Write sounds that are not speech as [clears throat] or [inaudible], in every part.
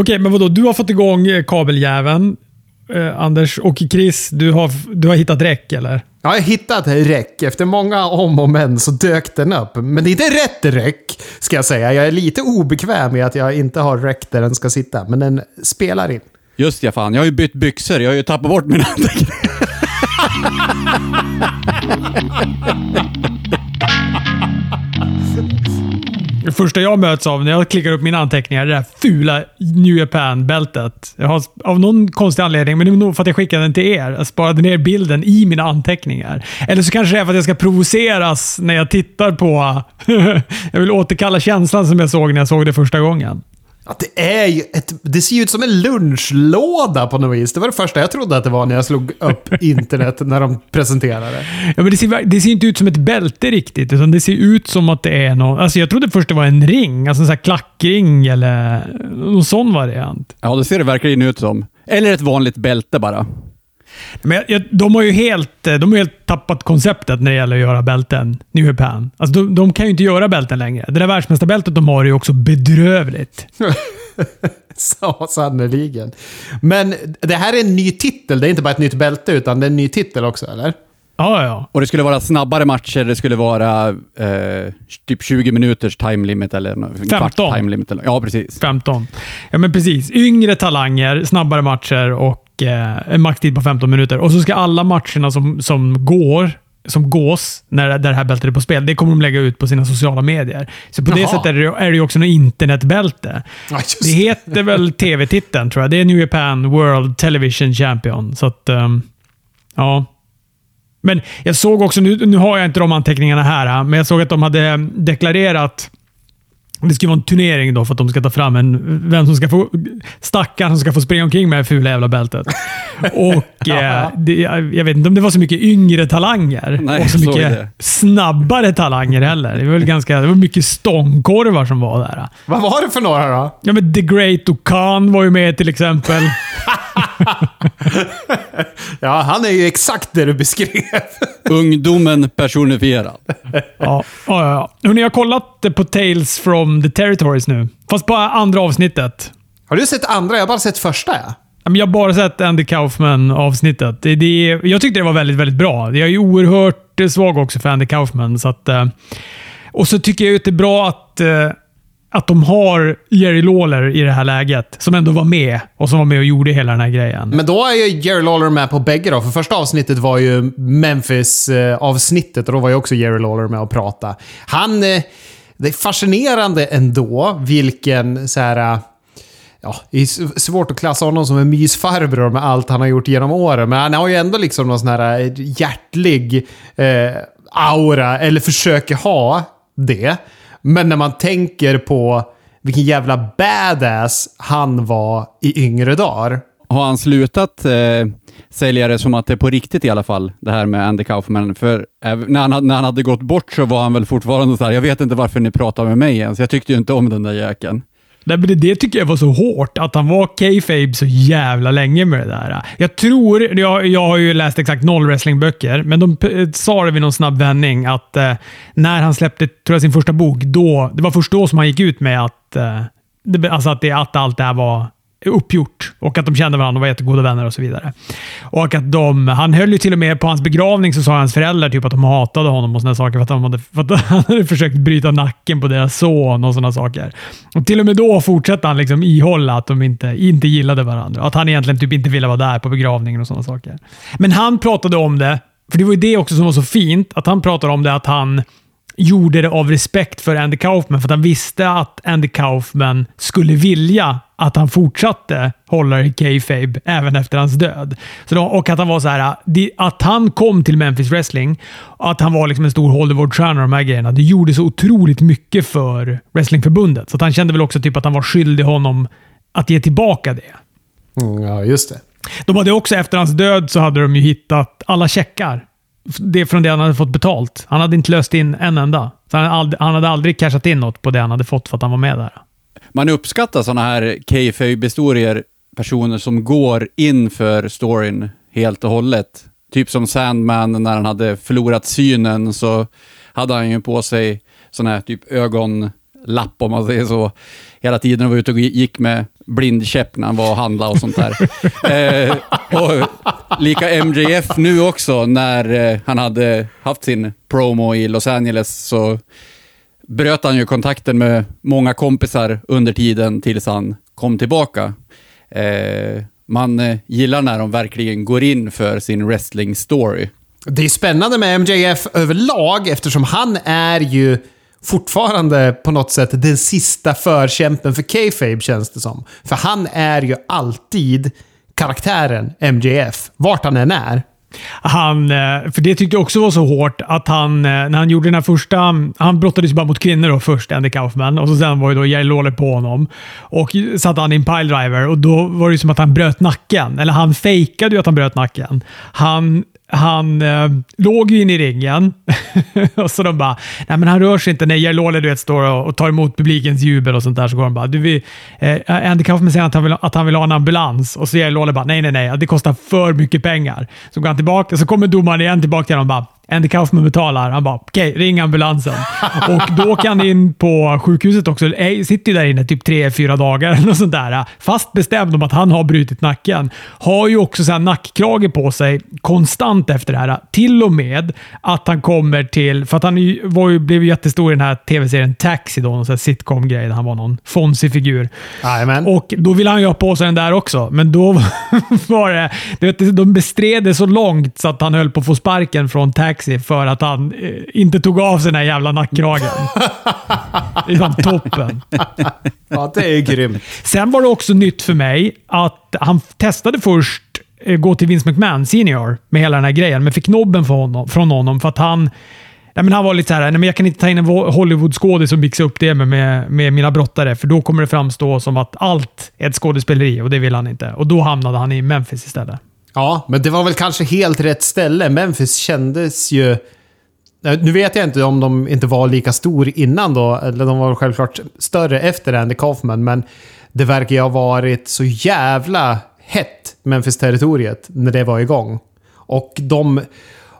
Okej, men vadå? Du har fått igång eh, kabeljäveln, eh, Anders. Och Chris, du har, du har hittat räck, eller? Jag har hittat räck. Efter många om och men så dök den upp. Men det är inte rätt räck, ska jag säga. Jag är lite obekväm med att jag inte har räck där den ska sitta. Men den spelar in. Just ja, fan. Jag har ju bytt byxor. Jag har ju tappat bort mina anteckningar. [laughs] Det första jag möts av när jag klickar upp mina anteckningar är det där fula New Japan-bältet. Jag har av någon konstig anledning, men det är nog för att jag skickade den till er. Jag sparade ner bilden i mina anteckningar. Eller så kanske det är för att jag ska provoceras när jag tittar på... [laughs] jag vill återkalla känslan som jag såg när jag såg det första gången. Att det är ju ett, Det ser ju ut som en lunchlåda på något vis. Det var det första jag trodde att det var när jag slog upp [laughs] internet när de presenterade det. Ja, men det, ser, det ser inte ut som ett bälte riktigt, utan det ser ut som att det är någon... Alltså jag trodde först det var en ring, alltså en sån här klackring eller någon sån variant. Ja, det ser det verkligen ut som. Eller ett vanligt bälte bara. Men jag, jag, de har ju helt, de har helt tappat konceptet när det gäller att göra bälten. New Japan. Alltså de, de kan ju inte göra bälten längre. Det där världsmästarbältet de har är ju också bedrövligt. [laughs] Så sannerligen. Men det här är en ny titel. Det är inte bara ett nytt bälte, utan det är en ny titel också, eller? Ja, ja. Och det skulle vara snabbare matcher, det skulle vara eh, typ 20 minuters time limit eller en 15. kvart time limit. Eller, ja, precis. 15. Ja, men precis. Yngre talanger, snabbare matcher och eh, en maxtid på 15 minuter. Och så ska alla matcherna som, som går som gås när det här bältet är på spel, det kommer de lägga ut på sina sociala medier. Så på det Jaha. sättet är det, det ju också något internetbälte. Ja, Det heter väl [laughs] tv-titeln, tror jag. Det är New Japan World Television Champion. Så att, ehm, ja. Men jag såg också, nu, nu har jag inte de anteckningarna här, men jag såg att de hade deklarerat det ska vara en turnering då för att de ska ta fram en, vem som ska få, stackaren som ska få springa omkring med det fula jävla bältet. [laughs] Och eh, det, jag jag vet inte om det var så mycket yngre talanger Nej, och så mycket det. snabbare talanger heller. Det var, väl ganska, det var mycket stångkorvar som var där. Vad var det för några då? Ja, men The Great Okan var ju med till exempel. [laughs] Ja, han är ju exakt det du beskrev. [laughs] Ungdomen personifierad. Ja, ja, ja. ja. Hörrni, jag har kollat på Tales from the Territories nu. Fast på andra avsnittet. Har du sett andra? Jag har bara sett första. Ja. Jag har bara sett Andy Kaufman-avsnittet. Det, det, jag tyckte det var väldigt, väldigt bra. Jag är ju oerhört eh, svag också för Andy Kaufman. Så att, eh, och så tycker jag att det är bra att, eh, att de har Jerry Lawler i det här läget. Som ändå var med och som var med och gjorde hela den här grejen. Men då är ju Jerry Lawler med på bägge då. För första avsnittet var ju Memphis-avsnittet och då var ju också Jerry Lawler med och prata. Han... Det är fascinerande ändå vilken så här... Ja, det är svårt att klassa honom som en mysfarbror med allt han har gjort genom åren. Men han har ju ändå liksom någon sån här eh, hjärtlig eh, aura, eller försöker ha det. Men när man tänker på vilken jävla badass han var i yngre dagar. Har han slutat eh, sälja det som att det är på riktigt i alla fall, det här med Andy Kaufman? För när han, hade- när han hade gått bort så var han väl fortfarande så här, jag vet inte varför ni pratar med mig ens. Jag tyckte ju inte om den där jäkeln. Nej, men det, det tycker jag var så hårt, att han var K-Fabe så jävla länge med det där. Jag tror, jag, jag har ju läst exakt noll wrestlingböcker, men de eh, sa det vid någon snabb vändning att eh, när han släppte tror jag, sin första bok, då, det var först då som han gick ut med att, eh, det, alltså att, det, att allt det här var uppgjort och att de kände varandra och var jättegoda vänner och så vidare. Och att de, han höll ju till och med på hans begravning så sa hans föräldrar typ att de hatade honom och sådana saker för att, de hade, för att [laughs] han hade försökt bryta nacken på deras son och sådana saker. Och till och med då fortsatte han liksom ihålla att de inte, inte gillade varandra. Att han egentligen typ inte ville vara där på begravningen och sådana saker. Men han pratade om det, för det var ju det också som var så fint, att han pratade om det att han gjorde det av respekt för Andy Kaufman, för att han visste att Andy Kaufman skulle vilja att han fortsatte hålla i kayfabe även efter hans död. Så då, och att han var så här, att han kom till Memphis Wrestling, att han var liksom en stor Hollywood-stjärna och de här grejerna, det gjorde så otroligt mycket för Wrestlingförbundet. Så att han kände väl också typ att han var skyldig honom att ge tillbaka det. Mm, ja, just det. De hade också efter hans död så hade de ju hittat alla checkar. Det från det han hade fått betalt. Han hade inte löst in en enda. Så han, hade aldrig, han hade aldrig cashat in något på det han hade fått för att han var med där. Man uppskattar sådana här kayfabe-historier, personer som går in för storyn helt och hållet. Typ som Sandman, när han hade förlorat synen så hade han ju på sig sån här typ ögonlapp om man säger så, hela tiden och var ute och gick med blindkäpp när han var och handlade och sånt där. [laughs] eh, och lika MJF nu också, när eh, han hade haft sin promo i Los Angeles, så bröt han ju kontakten med många kompisar under tiden tills han kom tillbaka. Eh, man eh, gillar när de verkligen går in för sin wrestling story. Det är spännande med MJF överlag eftersom han är ju fortfarande på något sätt den sista förkämpen för Kayfabe känns det som. För han är ju alltid karaktären MJF, vart han än är. Han, eh, för det tyckte jag också var så hårt att han, eh, när han gjorde den här första... Han brottades ju bara mot kvinnor då först, Andy Kaufman. Och så sen var ju då Jerry Lawler på honom. Och satte han i en piledriver och då var det som att han bröt nacken. Eller han fejkade ju att han bröt nacken. Han han eh, låg ju inne i ringen [laughs] och så de bara, nej men han rör sig inte. När Jerlole du vet, står och, och, tar emot publikens jubel och sånt där så går han bara, du vill, eh, eh, Andy Kaufman säger att han, vill, att han vill ha en ambulans och så Jerlole bara, nej nej nej, det kostar för mycket pengar. Så går han tillbaka, så kommer domaren igen tillbaka till honom och bara, Andy Kaufman betalar. Han bara, okej, okay, ring ambulansen. [laughs] och då åker han in på sjukhuset också. Sitter ju där inne typ tre, fyra dagar eller sånt där. Fast bestämd om att han har brutit nacken. Har ju också så här nackkrage på sig konstant efter det här. Till och med att han kommer till, för att han var ju, blev ju jättestor i den här tv-serien Taxi, då, någon sitcom-grej där han var någon Fonzie-figur. Och då ville han ju ha på sig den där också, men då [laughs] var det, vet, de bestred det så långt så att han höll på att få sparken från Taxi taxi för att han eh, inte tog av sig den här jävla nackkragen. det är fan toppen. ja, det är grymt. Sen var det också nytt för mig att han testade först eh, gå till Vince McMahon senior med hela den här grejen, men fick nobben från honom, från honom för att han Nej, men han var lite så här, nej, men jag kan inte ta in en Hollywood-skådis och mixa upp det med, med, med, mina brottare, för då kommer det framstå som att allt är ett skådespeleri och det vill han inte. Och då hamnade han i Memphis istället. Ja, men det var väl kanske helt rätt ställe. Memphis kändes ju... Eh, nu vet jag inte om de inte var lika stor innan då, eller de var självklart större efter Andy Kaufman, men det verkar ju ha varit så jävla hett, Memphis-territoriet, när det var igång. Och de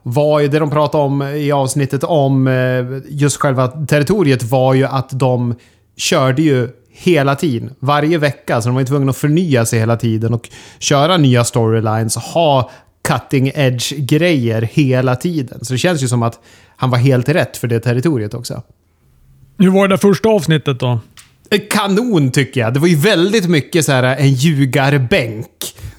var ju, det de pratade om i avsnittet om eh, just själva territoriet var ju att de körde ju hela tiden. Varje vecka. Så de var ju tvungna att förnya sig hela tiden och köra nya storylines och ha cutting edge-grejer hela tiden. Så det känns ju som att han var helt rätt för det territoriet också. Hur var det där första avsnittet då? Kanon tycker jag. Det var ju väldigt mycket så här en ljugarbänk.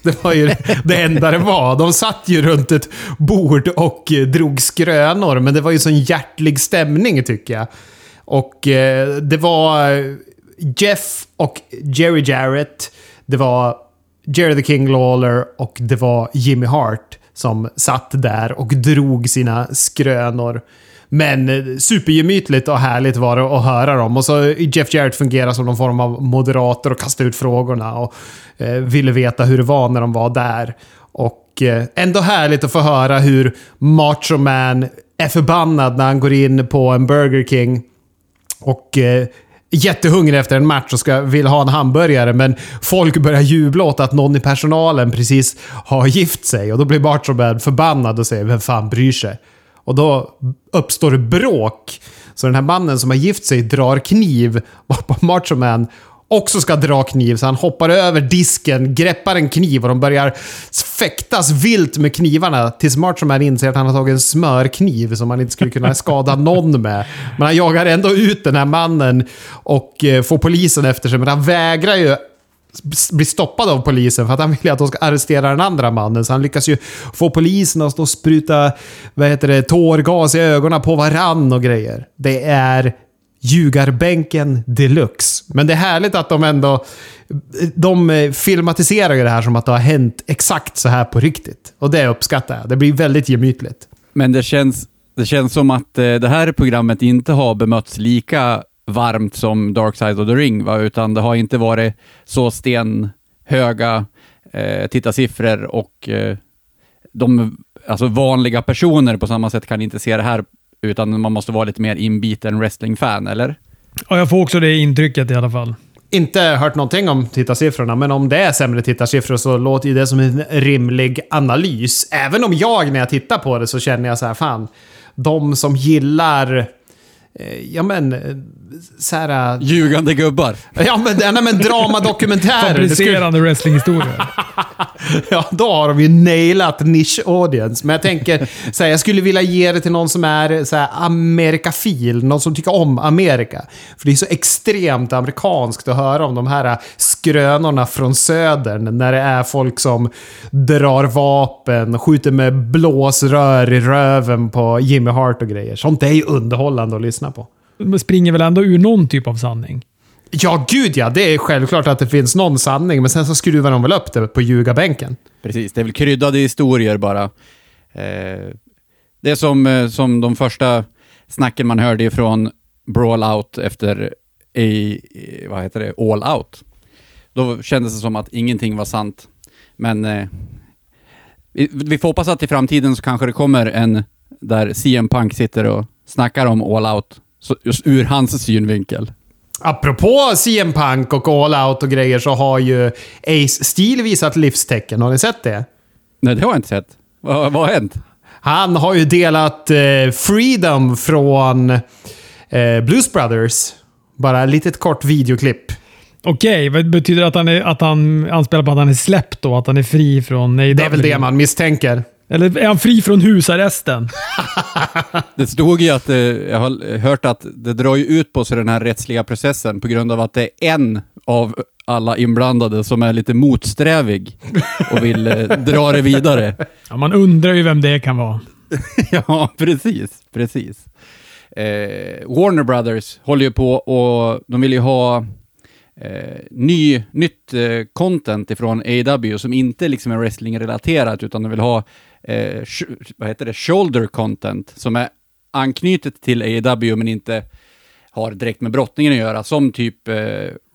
Det var ju [laughs] det enda det var. De satt ju runt ett bord och drog skrönor, men det var ju sån hjärtlig stämning tycker jag. Och eh, det var Jeff och Jerry Jarrett. Det var Jerry the King Lawler och det var Jimmy Hart som satt där och drog sina skrönor. Men eh, supergemytligt och härligt var det att höra dem. Och så eh, Jeff Jarrett fungerar som någon form av moderator och kastade ut frågorna och eh, ville veta hur det var när de var där. Och eh, ändå härligt att få höra hur Macho Man är förbannad när han går in på en Burger King och eh, jättehungrig efter en match och ska, vill ha en hamburgare, men folk börjar jubla åt att någon i personalen precis har gift sig. Och då blir Bartobad förbannad och säger “Vem fan bryr sig?” Och då uppstår det bråk. Så den här mannen som har gift sig drar kniv på Macho Man också ska dra kniv, så han hoppar över disken, greppar en kniv och de börjar fäktas vilt med knivarna tills Macho Man inser att han har tagit en smörkniv som han inte skulle kunna skada [laughs] någon med. Men han jagar ändå ut den här mannen och eh, får polisen efter sig, men han vägrar ju bli stoppad av polisen för att han vill att de ska arrestera den andra mannen. Så han lyckas ju få polisen att stå och spruta vad heter det, tårgas i ögonen på varann och grejer. Det är ljugarbänken deluxe. Men det är härligt att de ändå... De eh, filmatiserar ju det här som att det har hänt exakt så här på riktigt. Och det uppskattar jag. Det blir väldigt gemytligt. Men det känns, det känns som att eh, det här programmet inte har bemötts lika varmt som Dark Side of the Ring, va? utan det har inte varit så stenhöga eh, tittarsiffror och eh, de alltså vanliga personer på samma sätt kan inte se det här utan man måste vara lite mer inbiten wrestling-fan, eller? Ja, jag får också det intrycket i alla fall. Inte hört någonting om tittarsiffrorna, men om det är sämre tittarsiffror så låter ju det som en rimlig analys. Även om jag, när jag tittar på det, så känner jag så här, fan. De som gillar ja men, eh, så här... eh, Ljugande gubbar. Ja men, nej, men dramadokumentärer. [laughs] Fabricerande wrestlinghistorier. [laughs] Ja, då har de ju nailat niche audience. Men jag tänker, så här, jag skulle vilja ge det till någon som är så här, amerikafil, någon som tycker om Amerika. För det är så extremt amerikanskt att höra om de här skrönorna från södern. När det är folk som drar vapen, skjuter med blåsrör i röven på Jimmy Hart och grejer. Sånt är ju underhållande att lyssna på. De springer väl ändå ur någon typ av sanning? Ja, gud ja. Det är självklart att det finns någon sanning, men sen så skruvar de väl upp det på ljugarbänken. Precis, det är väl kryddade historier bara. Eh, det är som, eh, som de första snacken man hörde ifrån Brawl Out efter A, vad heter det, All Out. Då kändes det som att ingenting var sant. Men eh, vi, vi får hoppas att i framtiden så kanske det kommer en där CM Punk sitter och snackar om All Out, så, just ur hans synvinkel. Apropå CM Punk och All Out och grejer så har ju Ace Steel visat livstecken. Har ni sett det? Nej, det har jag inte sett. Vad, vad har hänt? Han har ju delat eh, Freedom från eh, Blues Brothers. Bara ett litet kort videoklipp. Okej, vad betyder det att han, är, att han anspelar på att han är släppt då? Att han är fri från AEW? Det är väl det man misstänker. Eller är han fri från husarresten? [laughs] Det stod ju att, eh, jag har hört att det drar ju ut på sig den här rättsliga processen på grund av att det är en av alla inblandade som är lite motsträvig och vill eh, [laughs] dra det vidare. Ja, man undrar ju vem det kan vara. [laughs] ja, precis, precis. Eh, Warner Brothers håller ju på och de vill ju ha eh, ny, nytt eh, content ifrån AW som inte liksom är wrestling-relaterat utan de vill ha eh, sh- vad heter det? shoulder content som är anknutet till AW men inte har direkt med brottningen att göra. Som typ eh,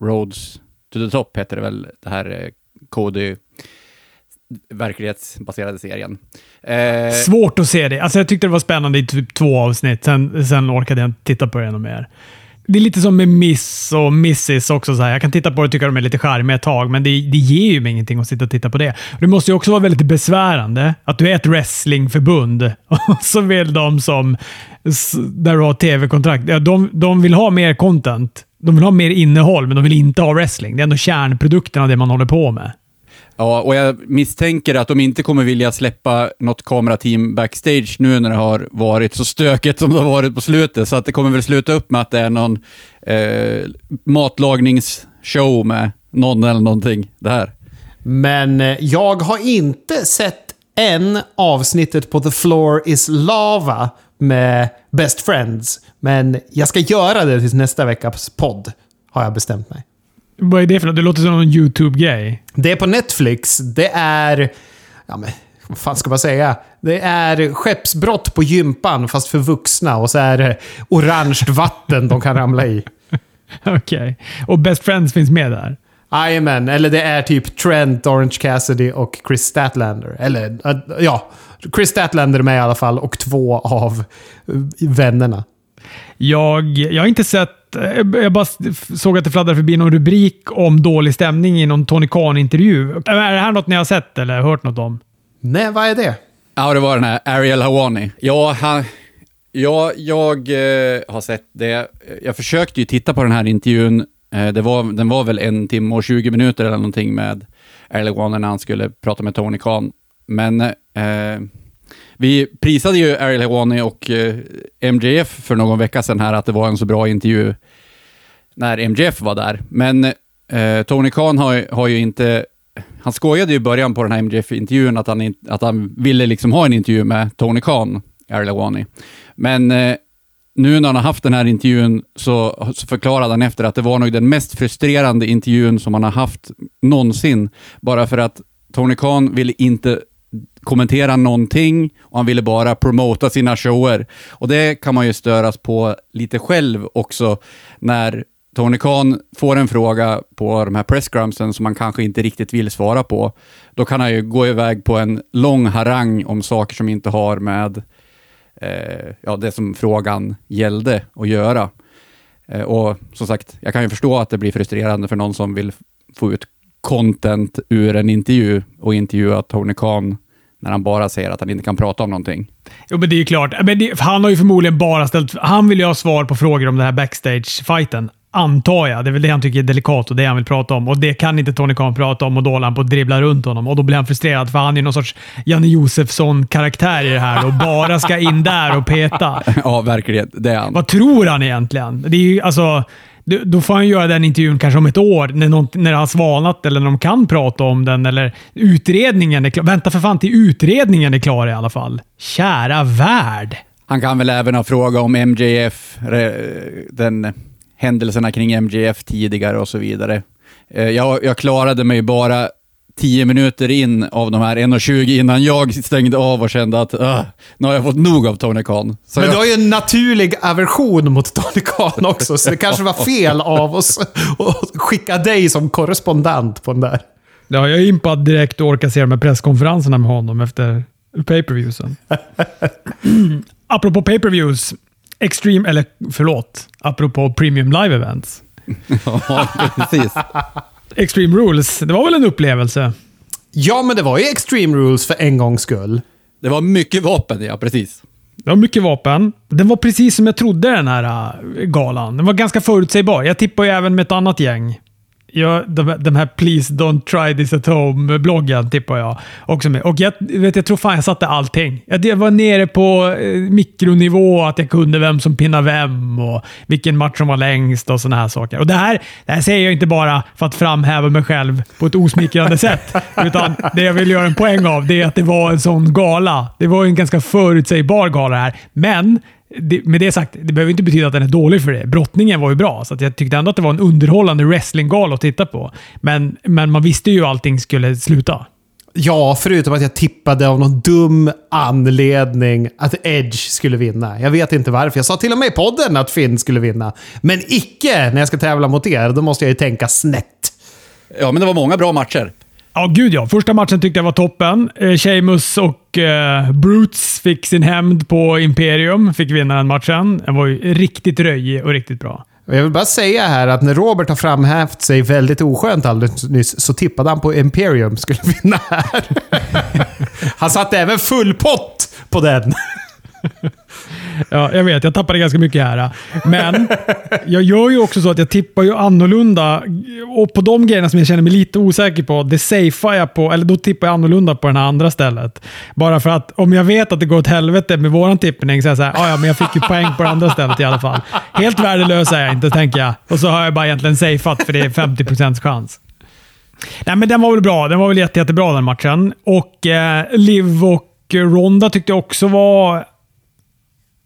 Roads to the Top heter det väl, det här eh, Cody verklighetsbaserade serien. Eh, Svårt att se det. Alltså, jag tyckte det var spännande i typ två avsnitt. Sen, sen orkade jag inte titta på det ännu mer. Det är lite som med Miss och Mrs också. Så här. Jag kan titta på det och tycka de är lite charmiga ett tag, men det, det ger ju mig ingenting att sitta och titta på det. Det måste ju också vara väldigt besvärande att du är ett wrestlingförbund [laughs] och så vill de som, där du har tv-kontrakt, ja, de, de vill ha mer content. De vill ha mer innehåll, men de vill inte ha wrestling. Det är ändå kärnprodukten av det man håller på med. Ja, och jag misstänker att de inte kommer vilja släppa något kamerateam backstage nu när det har varit så stökigt som det har varit på slutet. Så att det kommer väl sluta upp med att det är någon eh, matlagningsshow med någon eller någonting. Det här. Men eh, jag har inte sett än avsnittet på The Floor is Lava med Best Friends. Men jag ska göra det till nästa veckas podd, har jag bestämt mig. Vad är det för något? Det låter som någon YouTube-grej. Det är på Netflix. Det är... Ja, men vad fan ska man säga? Det är skeppsbrott på gympan, fast för vuxna. Och så är det orange vatten de kan ramla i. [laughs] Okej. Och Best Friends finns med där? Jajamän, eller det är typ Trent, Orange Cassidy och Chris Statlander. Eller, äh, ja. Chris Statlander är med i alla fall och två av vännerna. Jag, jag har inte sett... eh, Jag bara såg att det fladdrade förbi någon rubrik om dålig stämning i någon Tony Khan-intervju. Är det här något ni har sett eller hört något om? Nej, vad är det? Ja, det var den här Ariel Hawani. Ja, han, ja jag eh, har sett det. Jag försökte ju titta på den här intervjun. Eh, det var, den var väl en timme och 20 minuter eller någonting med Ariel Hawani när han skulle prata med Tony Khan. Men eh, vi prisade ju Ariel Hawani och eh, MJF för någon vecka sedan här att det var en så bra intervju när MJF var där. Men eh, Tony Khan har, ju- har ju inte... Han skojade ju i början på den här MJF-intervjun att han, in, att han ville liksom ha en intervju med Tony Khan, Ariel Hawani. Men eh, nu när han har haft den här intervjun så, så förklarade han efter att det var nog den mest frustrerande intervjun som han har haft någonsin. Bara för att Tony Khan ville inte kommentera någonting och han ville bara promota sina shower. Och det kan man ju störas på lite själv också när Tony Khan får en fråga på de här presscrumsen som man kanske inte riktigt vill svara på. Då kan han ju gå iväg på en lång harang om saker som inte har med eh, ja, det som frågan gällde att göra. Eh, och som sagt, jag kan ju förstå att det blir frustrerande för någon som vill få ut content ur en intervju och intervjua Tony Khan när han bara säger att han inte kan prata om någonting. Jo, men det är ju klart. Men det, han har ju förmodligen bara ställt... Han vill ju ha svar på frågor om den här backstage-fighten. Antar jag. Det är väl det han tycker är delikat och det han vill prata om. Och Det kan inte Tony Khan prata om och då håller han på att dribbla runt honom. Och Då blir han frustrerad för han är någon sorts Janne Josefsson-karaktär i det här och bara ska in där och peta. [laughs] ja, verkligen. Det är han. Vad tror han egentligen? Det är ju, alltså, då får han göra den intervjun kanske om ett år, när, någon, när det har svalnat eller när de kan prata om den. Eller utredningen är klar. Vänta för fan till utredningen är klar i alla fall. Kära värld! Han kan väl även ha frågat om MJF, den händelserna kring MJF tidigare och så vidare. Eh, jag, jag klarade mig bara 10 minuter in av de här 1.20 innan jag stängde av och kände att uh, nu har jag fått nog av Tony Khan. Så Men jag... du har ju en naturlig aversion mot Tony Khan också, så det kanske var fel av oss att skicka dig som korrespondent på den där. Ja, jag är impad direkt och orkar se de här presskonferenserna med honom efter pay-per-viewsen. [clears throat] Apropå pay-per-views. Extreme, eller förlåt, apropå Premium Live Events. [laughs] ja, precis. Extreme Rules, det var väl en upplevelse? Ja, men det var ju Extreme Rules för en gångs skull. Det var mycket vapen, ja precis. Det var mycket vapen. Den var precis som jag trodde den här äh, galan. Den var ganska förutsägbar. Jag tippar ju även med ett annat gäng. Ja, de, de här “Please don't try this at home”-bloggen tippar jag också med. Och jag, vet, jag tror fan jag satte allting. Jag var nere på eh, mikronivå, att jag kunde vem som pinnar vem och vilken match som var längst och sådana här saker. Och det här, det här säger jag inte bara för att framhäva mig själv på ett osmickrande sätt. [laughs] Utan det jag vill göra en poäng av det är att det var en sån gala. Det var en ganska förutsägbar gala här. Men det, med det sagt, det behöver inte betyda att den är dålig för det. Brottningen var ju bra, så jag tyckte ändå att det var en underhållande wrestlinggal att titta på. Men, men man visste ju hur allting skulle sluta. Ja, förutom att jag tippade av någon dum anledning att Edge skulle vinna. Jag vet inte varför. Jag sa till och med i podden att Finn skulle vinna. Men icke när jag ska tävla mot er. Då måste jag ju tänka snett. Ja, men det var många bra matcher. Ja, gud ja. Första matchen tyckte jag var toppen. Eh, Sheamus och eh, Brutes fick sin hämnd på Imperium. Fick vinna den matchen. Den var ju riktigt röjig och riktigt bra. Jag vill bara säga här att när Robert har framhävt sig väldigt oskönt alldeles nyss så tippade han på Imperium skulle [laughs] vinna här. [laughs] han satte även full pott på den. Ja, jag vet. Jag tappade ganska mycket här. Men jag gör ju också så att jag tippar ju annorlunda. Och på de grejerna som jag känner mig lite osäker på, det safear jag på, eller då tippar jag annorlunda på det här andra stället. Bara för att om jag vet att det går åt helvete med våran tippning så är jag såhär, ah, ja men jag fick ju poäng på det andra stället i alla fall. Helt värdelös är jag inte, tänker jag. Och så har jag bara egentligen safeat för det är 50% chans. Nej, men den var väl bra. Den var väl jätte, jättebra den matchen. Och eh, Liv och Ronda tyckte jag också var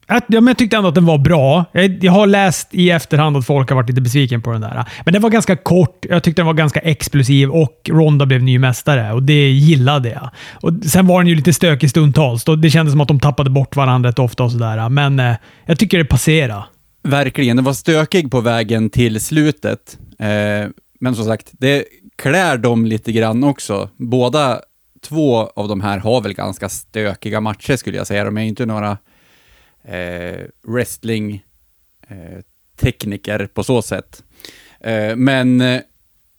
Ja, men jag tyckte ändå att den var bra. Jag, jag, har läst i efterhand att folk har varit lite besviken på den där. Men den var ganska kort. Jag tyckte den var ganska explosiv och Ronda blev ny mästare och det gillade jag. Och sen var den ju lite stökig stundtals. Det kändes som att de tappade bort varandra rätt ofta och sådär. Men eh, jag tycker det passerade. Verkligen. Den var stökig på vägen till slutet. Eh, men som sagt, det klär dem lite grann också. Båda två av de här har väl ganska stökiga matcher skulle jag säga. De är inte några eh, wrestling-tekniker eh, på så sätt. Eh, men eh,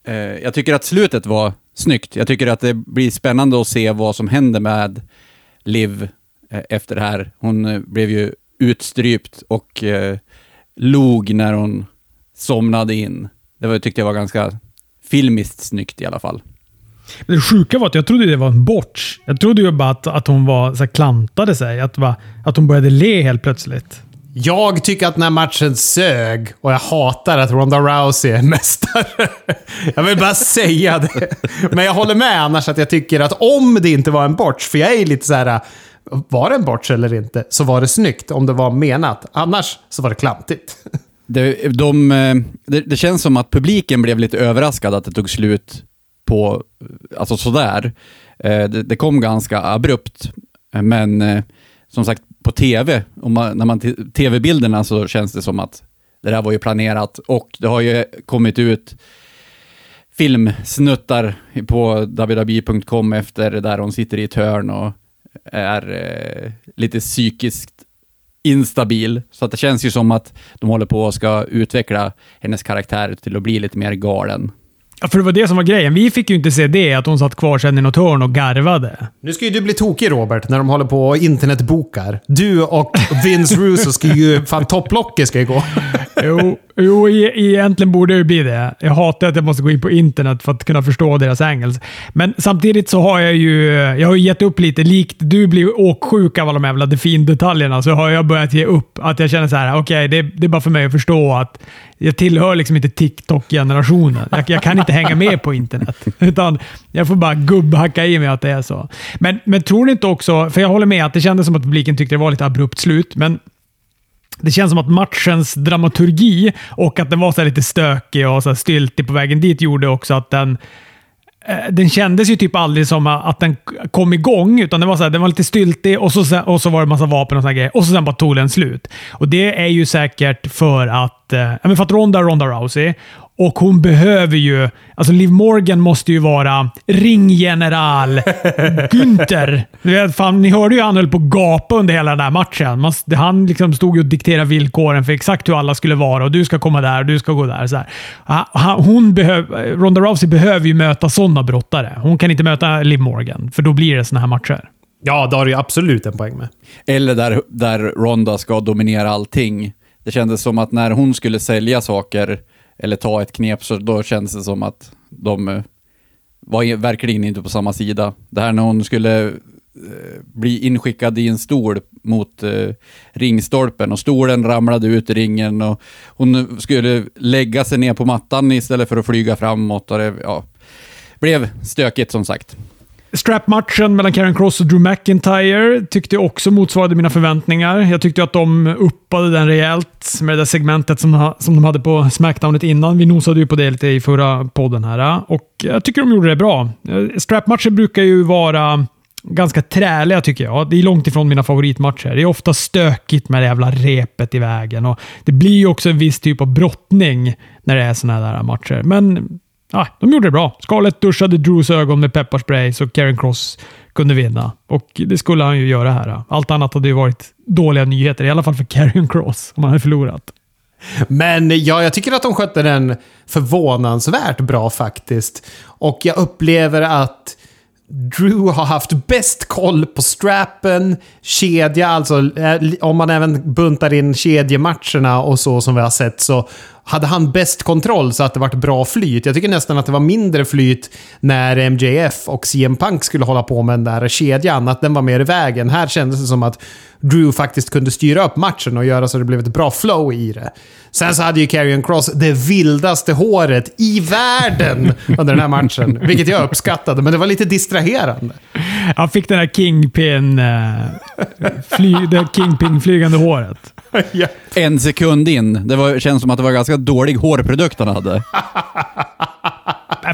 eh, jag tycker att slutet var snyggt. Jag tycker att det blir spännande att se vad som händer med Liv eh, efter det här. Hon eh, blev ju utstrypt och eh, log när hon somnade in. Det var, tyckte jag var ganska filmiskt snyggt i alla fall. Det sjuka var att jag trodde det var en botch. Jag trodde ju bara att, att hon var, så här, klantade sig. Att, bara, att hon började le helt plötsligt. Jag tycker att den här matchen sög och jag hatar att Ronda Rousey är [laughs] mästare. Jag vill bara säga det. Men jag håller med annars att jag tycker att om det inte var en botch, för jag är lite så här... Var det en botch eller inte, så var det snyggt om det var menat. Annars så var det klantigt. Det, de, eh, det, det känns som att publiken blev lite överraskad att det tog slut på, alltså sådär. Eh, det, det kom ganska abrupt, eh, men eh, som sagt, på tv, om man, när man tv-bilderna så känns det som att det där var ju planerat och det har ju kommit ut filmsnuttar på www.com efter där hon sitter i ett hörn och är eh, lite psykiskt instabil. Så att det känns ju som att de håller på att ska utveckla hennes karaktär till att bli lite mer galen. Ja, för det var det som var grejen. Vi fick ju inte se det, att hon satt kvar sen i något hörn och garvade. Nu ska ju du bli tokig Robert, när de håller på och internetbokar. Du och Vince Russo ska ju... Fan, topplocket ska ju gå. [laughs] Jo, jo egentligen borde det ju bli det. Jag hatar att jag måste gå in på internet för att kunna förstå deras engelska. Men samtidigt så har jag ju jag har ju gett upp lite. Likt du blir åksjuk av alla de jävla detaljerna så har jag börjat ge upp. Att jag känner så här, okej, okay, det, det, är bara för mig att förstå att jag tillhör liksom inte TikTok-generationen. Jag, jag, kan inte hänga med på internet. [laughs] Utan jag får bara gubbhacka i mig att det är så. Men, men tror ni inte också, för jag håller med att det kändes som att publiken tyckte det var lite abrupt slut, men det känns som att matchens dramaturgi och att den var så lite stökig och så styltig på vägen dit gjorde också att den Eh, den kändes ju typ aldrig som att den kom igång, utan den var, så här, den var lite styltig och så, och så var det massa vapen och såna grejer. Och så sen bara tog den slut. Och Det är ju säkert för att, eh, för att Ronda Ronda Rousey och hon behöver ju... Alltså Liv Morgan måste ju vara ringgeneral [laughs] Günther. Vet, fan, ni hörde ju han höll på att gapa under hela den här matchen. Man, han liksom stod och dikterade villkoren för exakt hur alla skulle vara. och Du ska komma där och du ska gå där. Så här. Hon behöv, Ronda Rousey behöver ju möta sådana brottare. Hon kan inte möta Liv Morgan, för då blir det såna här matcher. Ja, det har du absolut en poäng med. Eller där, där Ronda ska dominera allting. Det kändes som att när hon skulle sälja saker eller ta ett knep, så då känns det som att de eh, var verkligen inte på samma sida. Det här när hon skulle eh, bli inskickad i en stol mot eh, ringstolpen och stolen ramlade ut i ringen och hon skulle lägga sig ner på mattan istället för att flyga framåt och det ja, blev stökigt som sagt. Strap-matchen mellan Karen Cross och Drew McIntyre tyckte jag också motsvarade mina förväntningar. Jag tyckte att de uppade den rejält med det där segmentet som, som de hade på Smackdownet innan. Vi nosade ju på det lite i förra podden här och jag tycker de gjorde det bra. Strap-matcher brukar ju vara ganska träliga tycker jag. Det är långt ifrån mina favoritmatcher. Det är ofta stökigt med det jävla repet i vägen och det blir ju också en viss typ av brottning när det är sådana här matcher. Men Ah, de gjorde det bra. Scarlett duschade Drews ögon med pepparspray så Karen Cross kunde vinna. Och det skulle han ju göra här. Allt annat hade ju varit dåliga nyheter, i alla fall för Karen Cross, om han hade förlorat. Men ja, jag tycker att de skötte den förvånansvärt bra faktiskt. Och jag upplever att Drew har haft bäst koll på strappen, kedja, alltså eh, om man även buntar in kedjematcherna och så som vi har sett så hade han bäst kontroll så att det vart bra flyt. Jag tycker nästan att det var mindre flyt när MJF och CM Punk skulle hålla på med den där kedjan. Att den var mer i vägen. Här kändes det som att Drew faktiskt kunde styra upp matchen och göra så att det blev ett bra flow i det. Sen så hade ju Karrion Cross det vildaste håret i världen under den här matchen. Vilket jag uppskattade, men det var lite distraherande. Han fick den här Kingpin... Uh, fly, det Kingpin-flygande håret. En sekund in. Det var, känns som att det var en ganska dålig hårprodukt han hade.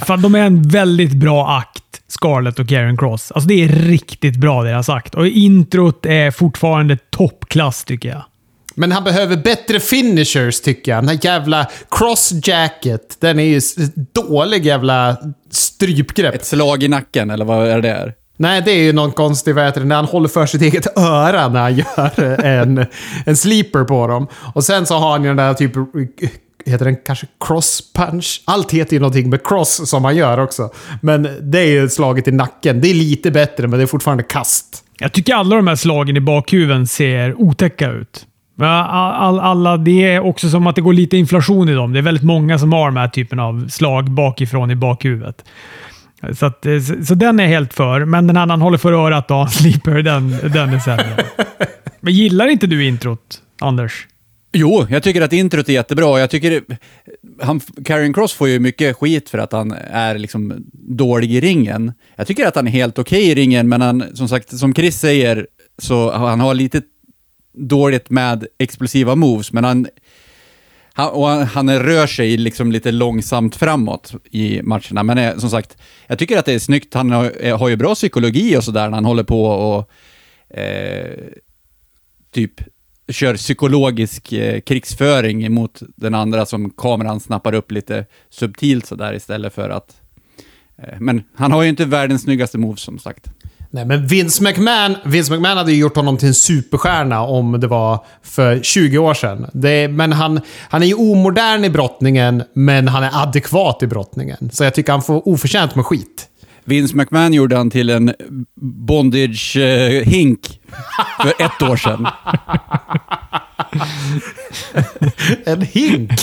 Fan, de är en väldigt bra akt. Scarlett och Karen Cross. Alltså det är riktigt bra det jag har sagt. Och introt är fortfarande toppklass tycker jag. Men han behöver bättre finishers tycker jag. Den här jävla cross jacket. Den är ju dålig jävla strypgrepp. Ett slag i nacken, eller vad är det där? Nej, det är ju någon konstig, vad heter det, när han håller för sitt eget öra när han [laughs] gör en, en sleeper på dem. Och sen så har han ju den där typ, heter den kanske cross punch? Allt heter ju någonting med cross som han gör också. Men det är ju slaget i nacken. Det är lite bättre, men det är fortfarande kast. Jag tycker alla de här slagen i bakhuven ser otäcka ut. All, alla, det är också som att det går lite inflation i dem. Det är väldigt många som har den här typen av slag bakifrån i bakhuvudet. Så, att, eh, så, så den är helt för, men den annan håller för örat då, [laughs] Sleeper, den, den är sämre. Men gillar inte du introt, Anders? Jo, jag tycker att introt är jättebra. Jag tycker eh, han, Karen Cross får ju mycket skit för att han är liksom dålig i ringen. Jag tycker att han är helt okej okay i ringen, men han, som sagt, som Chris säger, så han har lite dåligt med explosiva moves, men han, han, och han, han rör sig liksom lite långsamt framåt i matcherna. Men eh, som sagt, jag tycker att det är snyggt. Han har, eh, har ju bra psykologi och sådär när han håller på och eh, typ kör psykologisk eh, krigsföring mot den andra som kameran snappar upp lite subtilt sådär istället för att... Eh, men han har ju inte världens snyggaste move som sagt. Nej, men Vince McMahon, Vince McMahon hade ju gjort honom till en superstjärna om det var för 20 år sedan. Det, men han, han är ju omodern i brottningen, men han är adekvat i brottningen. Så jag tycker han får oförtjänt med skit. Vince McMahon gjorde han till en bondage-hink eh, för ett år sedan. [laughs] En hink! [laughs]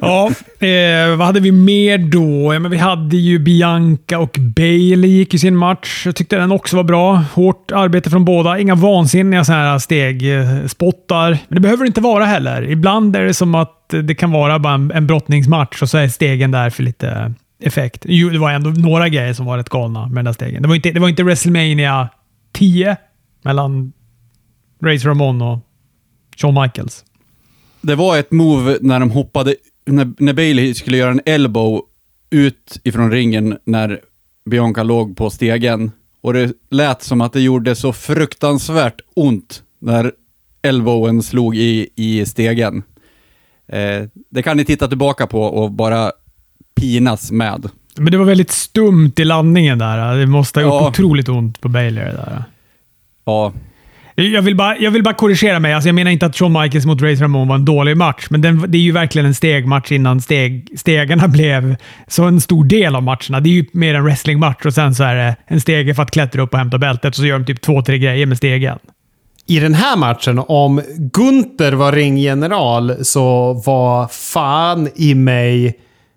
Ja, eh, vad hade vi mer då? Ja, men vi hade ju Bianca och Bailey gick ju sin match. Jag tyckte den också var bra. Hårt arbete från båda. Inga vansinniga såna här stegspottar. Men det behöver det inte vara heller. Ibland är det som att det kan vara bara en, en brottningsmatch och så är stegen där för lite effekt. Jo, det var ändå några grejer som var rätt galna med den där stegen. Det var inte, det var inte WrestleMania 10 mellan Razor Ramon och Shawn Michaels. Det var ett move när de hoppade, när, när Bailey skulle göra en elbow ut ifrån ringen när Bianca låg på stegen. Och det lät som att det gjorde så fruktansvärt ont när elbowen slog i, i stegen. Eh, det kan ni titta tillbaka på och bara pinas med. Men det var väldigt stumt i landningen där. Det måste ha gjort Ja. otroligt ont på Bailey det där. Ja, Jag vill, bara, jag vill bara korrigera mig. Alltså jag menar inte att Shawn Michaels mot Razor Ramon var en dålig match, men den, det är ju verkligen en stegmatch innan steg, stegarna blev så en stor del av matcherna. Det är ju mer en wrestlingmatch och sen så är det en stege för att klättra upp och hämta bältet och så gör de typ två, tre grejer med stegen. I den här matchen, om Gunther var ringgeneral, så var fan i mig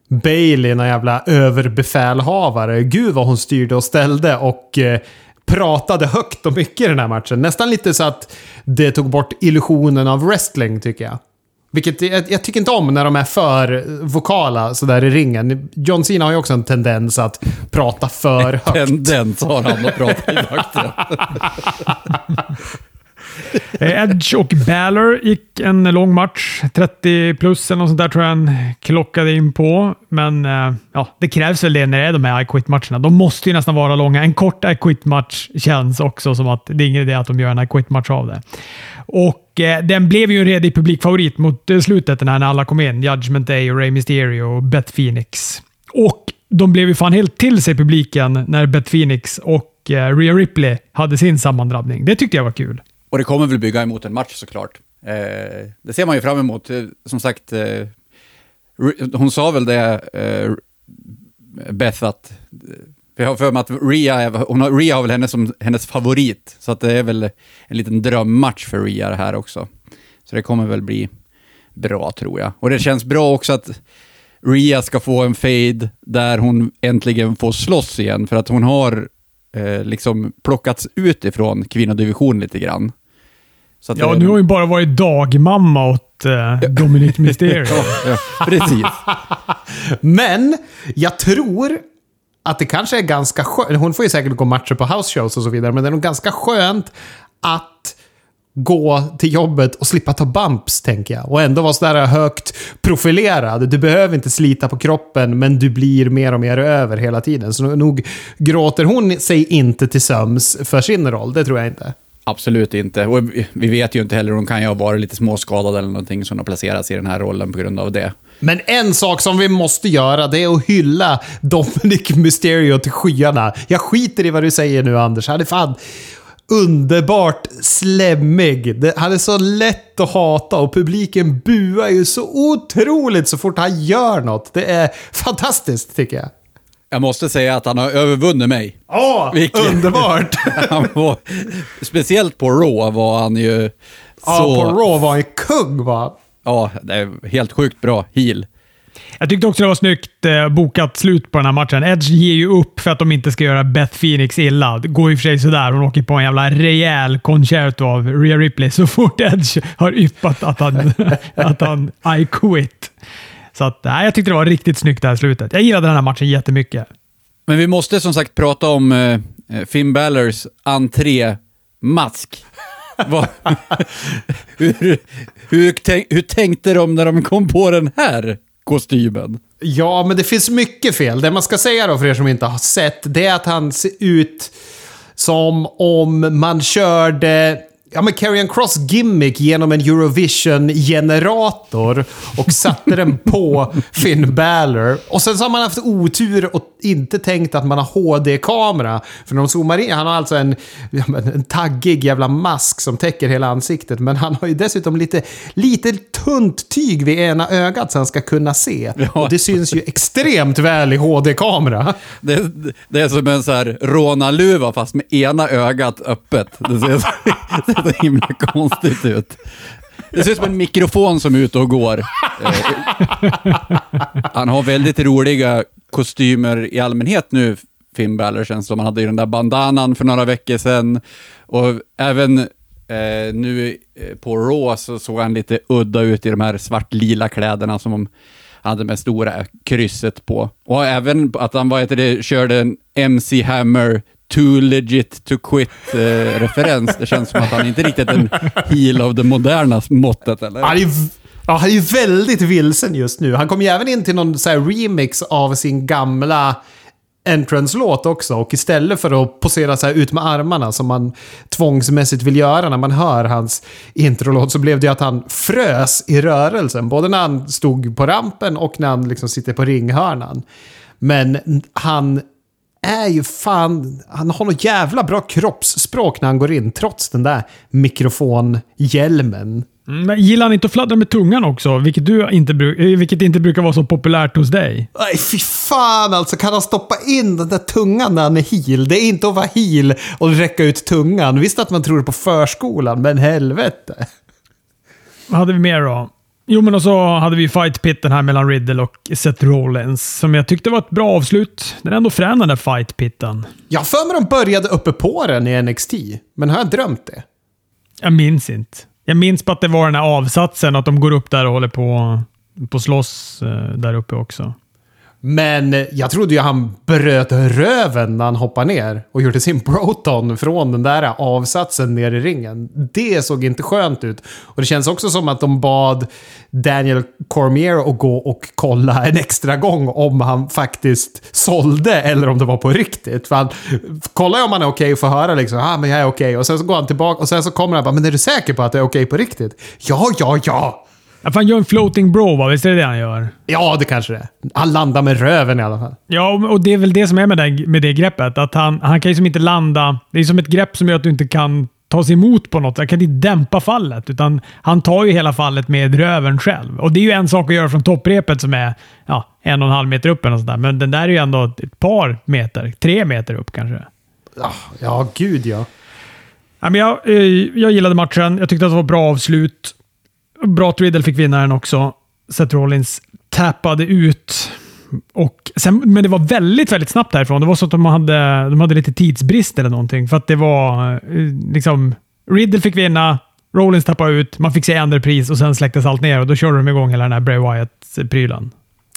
Bailey en jävla överbefälhavare. Gud vad hon styrde och ställde och eh, pratade högt och mycket i den här matchen. Nästan lite så att det tog bort illusionen av wrestling, tycker jag. Vilket jag, jag tycker inte om när de är för vokala sådär i ringen. John Cena har ju också en tendens att prata för högt. tendens har han att prata i [laughs] vakten. Eh, Edge och Balor gick en lång match. 30 plus eller något sånt där tror jag han klockade in på. Men eh, ja, det krävs väl det när det är de här I Quit-matcherna. De måste ju nästan vara långa. En kort I Quit-match känns också som att det är ingen idé att de gör en I Quit-match av det. Och eh, Den blev ju en redig publikfavorit mot eh, slutet när alla kom in. Judgment Day, och Rey Mysterio och Beth Phoenix. Och de blev ju fan helt till sig publiken när Beth Phoenix och eh, Rhea Ripley hade sin sammandrabbning. Det tyckte jag var kul. Och det kommer väl bygga emot en match såklart. Eh, det ser man ju fram emot. Eh, som sagt, eh, hon sa väl det, eh, Beth, att... Eh, vi har för mig att Ria är- hon har, Ria har väl henne som hennes favorit. Så att det är väl en liten drömmatch för Ria det här också. Så det kommer väl bli bra tror jag. Och det känns bra också att Ria ska få en fade där hon äntligen får slåss igen. För att hon har eh, liksom plockats ut ifrån kvinnodivision lite grann. Så Ja, det- nu har hon ju bara varit dagmamma åt eh, Dominic [laughs] Mysterio. Ja, ja, precis. Men jag tror att det kanske är ganska skönt. Hon får ju säkert gå matcher på house shows och så vidare, men det är nog ganska skönt att gå till jobbet och slippa ta bumps, tänker jag. Och ändå vara sådär högt profilerad. Du behöver inte slita på kroppen, men du blir mer och mer över hela tiden. Så nog gråter hon sig inte till söms för sin roll, det tror jag inte. Absolut inte. Och vi- vet ju inte heller, hon kan ju ha varit lite småskadad eller någonting som har placerats i den här rollen på grund av det. Men en sak som vi måste göra, det är att hylla Dominic Mysterio till skyarna. Jag skiter i vad du säger nu, Anders. Är fan underbart slemmig. Det- Han är så lätt att hata och publiken buar ju så otroligt så fort han gör något. Det är fantastiskt, tycker jag. Jag måste säga att han har övervunnit mig. Åh, Vilken- underbart! [laughs] Var, speciellt på Raw var han ju så... Ja, på Raw var han ju kung, va? Ja, det är helt sjukt bra heel. Jag tyckte också det var snyggt eh, bokat slut på den här matchen. Edge ger ju upp för att de inte ska göra Beth Phoenix illa. Det går och för sig sådär. Hon åker på en jävla rejäl concerto av Rhea Ripley så [laughs] fort Edge har yppat att han, [laughs] att han I quit. Så att, nej, jag tyckte det var riktigt snyggt det här slutet. Jag gillade den här matchen jättemycket. Men vi måste som sagt prata om eh, Finn Balors entré-mask. [laughs] Hur, hur, tänk, hur tänkte de när de kom på den här kostymen? Ja, men det finns mycket fel. Det man ska säga då för er som inte har sett, det är att han ser ut som om man körde ja, men Carrion Cross gimmick genom en Eurovision-generator och satte den på [laughs] Finn Balor. Och sen så har man haft otur och inte tänkt att man har HD-kamera. För när de zoomar in, han har alltså en, ja, en taggig jävla mask som täcker hela ansiktet. Men han har ju dessutom lite, lite tunt tyg vid ena ögat så han ska kunna se. Ja. Och det syns ju extremt väl i HD-kamera. Det, det är som en så här rånarluva fast med ena ögat öppet. Det ser [laughs] ser så himla konstigt ut. Det ser ut som en mikrofon som är ute och går. Eh, han har väldigt roliga kostymer i allmänhet nu, Finn Balor, känns som. Han hade ju den där bandanan för några veckor sedan. Och även eh, nu eh, på Raw så såg han lite udda ut i de här svartlila kläderna som han hade med stora krysset på. Och även att han vad heter det, körde en MC Hammer Too legit to quit-referens. Eh, det känns som att han inte riktigt är en heel av det moderna måttet, eller? Han är, ju- ja, han är ju väldigt vilsen just nu. Han kom ju även in till någon så här remix av sin gamla entrance-låt också. Och istället för att posera så här ut med armarna som man tvångsmässigt vill göra när man hör hans introlåt så blev det ju att han frös i rörelsen. Både när han stod på rampen och när han liksom sitter på ringhörnan. Men han är ju fan... Han har något jävla bra kroppsspråk när han går in, trots den där mikrofonhjälmen. Mm, Men gillar han inte att fladdra med tungan också? Vilket, du inte, eh, vilket inte brukar vara så populärt hos dig. Nej, fy fan alltså. Kan han stoppa in den där tungan när han är heel? Det är inte att vara heel och räcka ut tungan. Visst att man tror det på förskolan, men helvete. Vad hade vi mer då? Jo, men och så hade vi fight pitten här mellan Riddle och Seth Rollins, som jag tyckte var ett bra avslut. Den är ändå frän den där fight pitten. Jag för mig de började uppe på den i NXT, men har jag drömt det? Jag minns inte. Jag minns bara att det var den här avsatsen, att de går upp där och håller på på slåss eh, där uppe också. Men jag trodde ju han bröt röven när han hoppade ner och gjorde sin proton från den där avsatsen ner i ringen. Det såg inte skönt ut. Och det känns också som att de bad Daniel Cormier att gå och kolla en extra gång om han faktiskt sålde eller om det var på riktigt. För han kollar ju om han är okej och får höra liksom, ah, men jag är okej. Och sen så går han tillbaka och sen så kommer han bara, men är du säker på att det är okej på riktigt? Ja, ja, ja! Ja, han gör en floating bro, va? Visst är det det han gör? Ja, det kanske det är. Han landar med röven i alla fall. Ja, och- det är väl det som är med det, med det greppet. Att han, han kan ju som inte landa. Det är som ett grepp som gör att du inte kan ta sig emot på något. Han kan inte dämpa fallet, utan han tar ju hela fallet med röven själv. Och det är ju en sak att göra från topprepet som är ja, en och en halv meter upp eller något sånt där. Men den där är ju ändå ett par meter, tre meter upp kanske. Ja, ja gud ja. Ja, men jag, eh, jag gillade matchen. Jag tyckte att det var bra avslut. Bra att Riddle fick vinna den också. Seth Rollins tappade ut. Och sen, men det var väldigt, väldigt snabbt därifrån. Det var så att de hade, de hade lite tidsbrist eller någonting. För att det var eh, liksom... Riddle fick vinna, Rollins tappade ut, man fick se andra pris och sen släcktes allt ner och då körde de igång hela den här Bray Wyatt-prylen.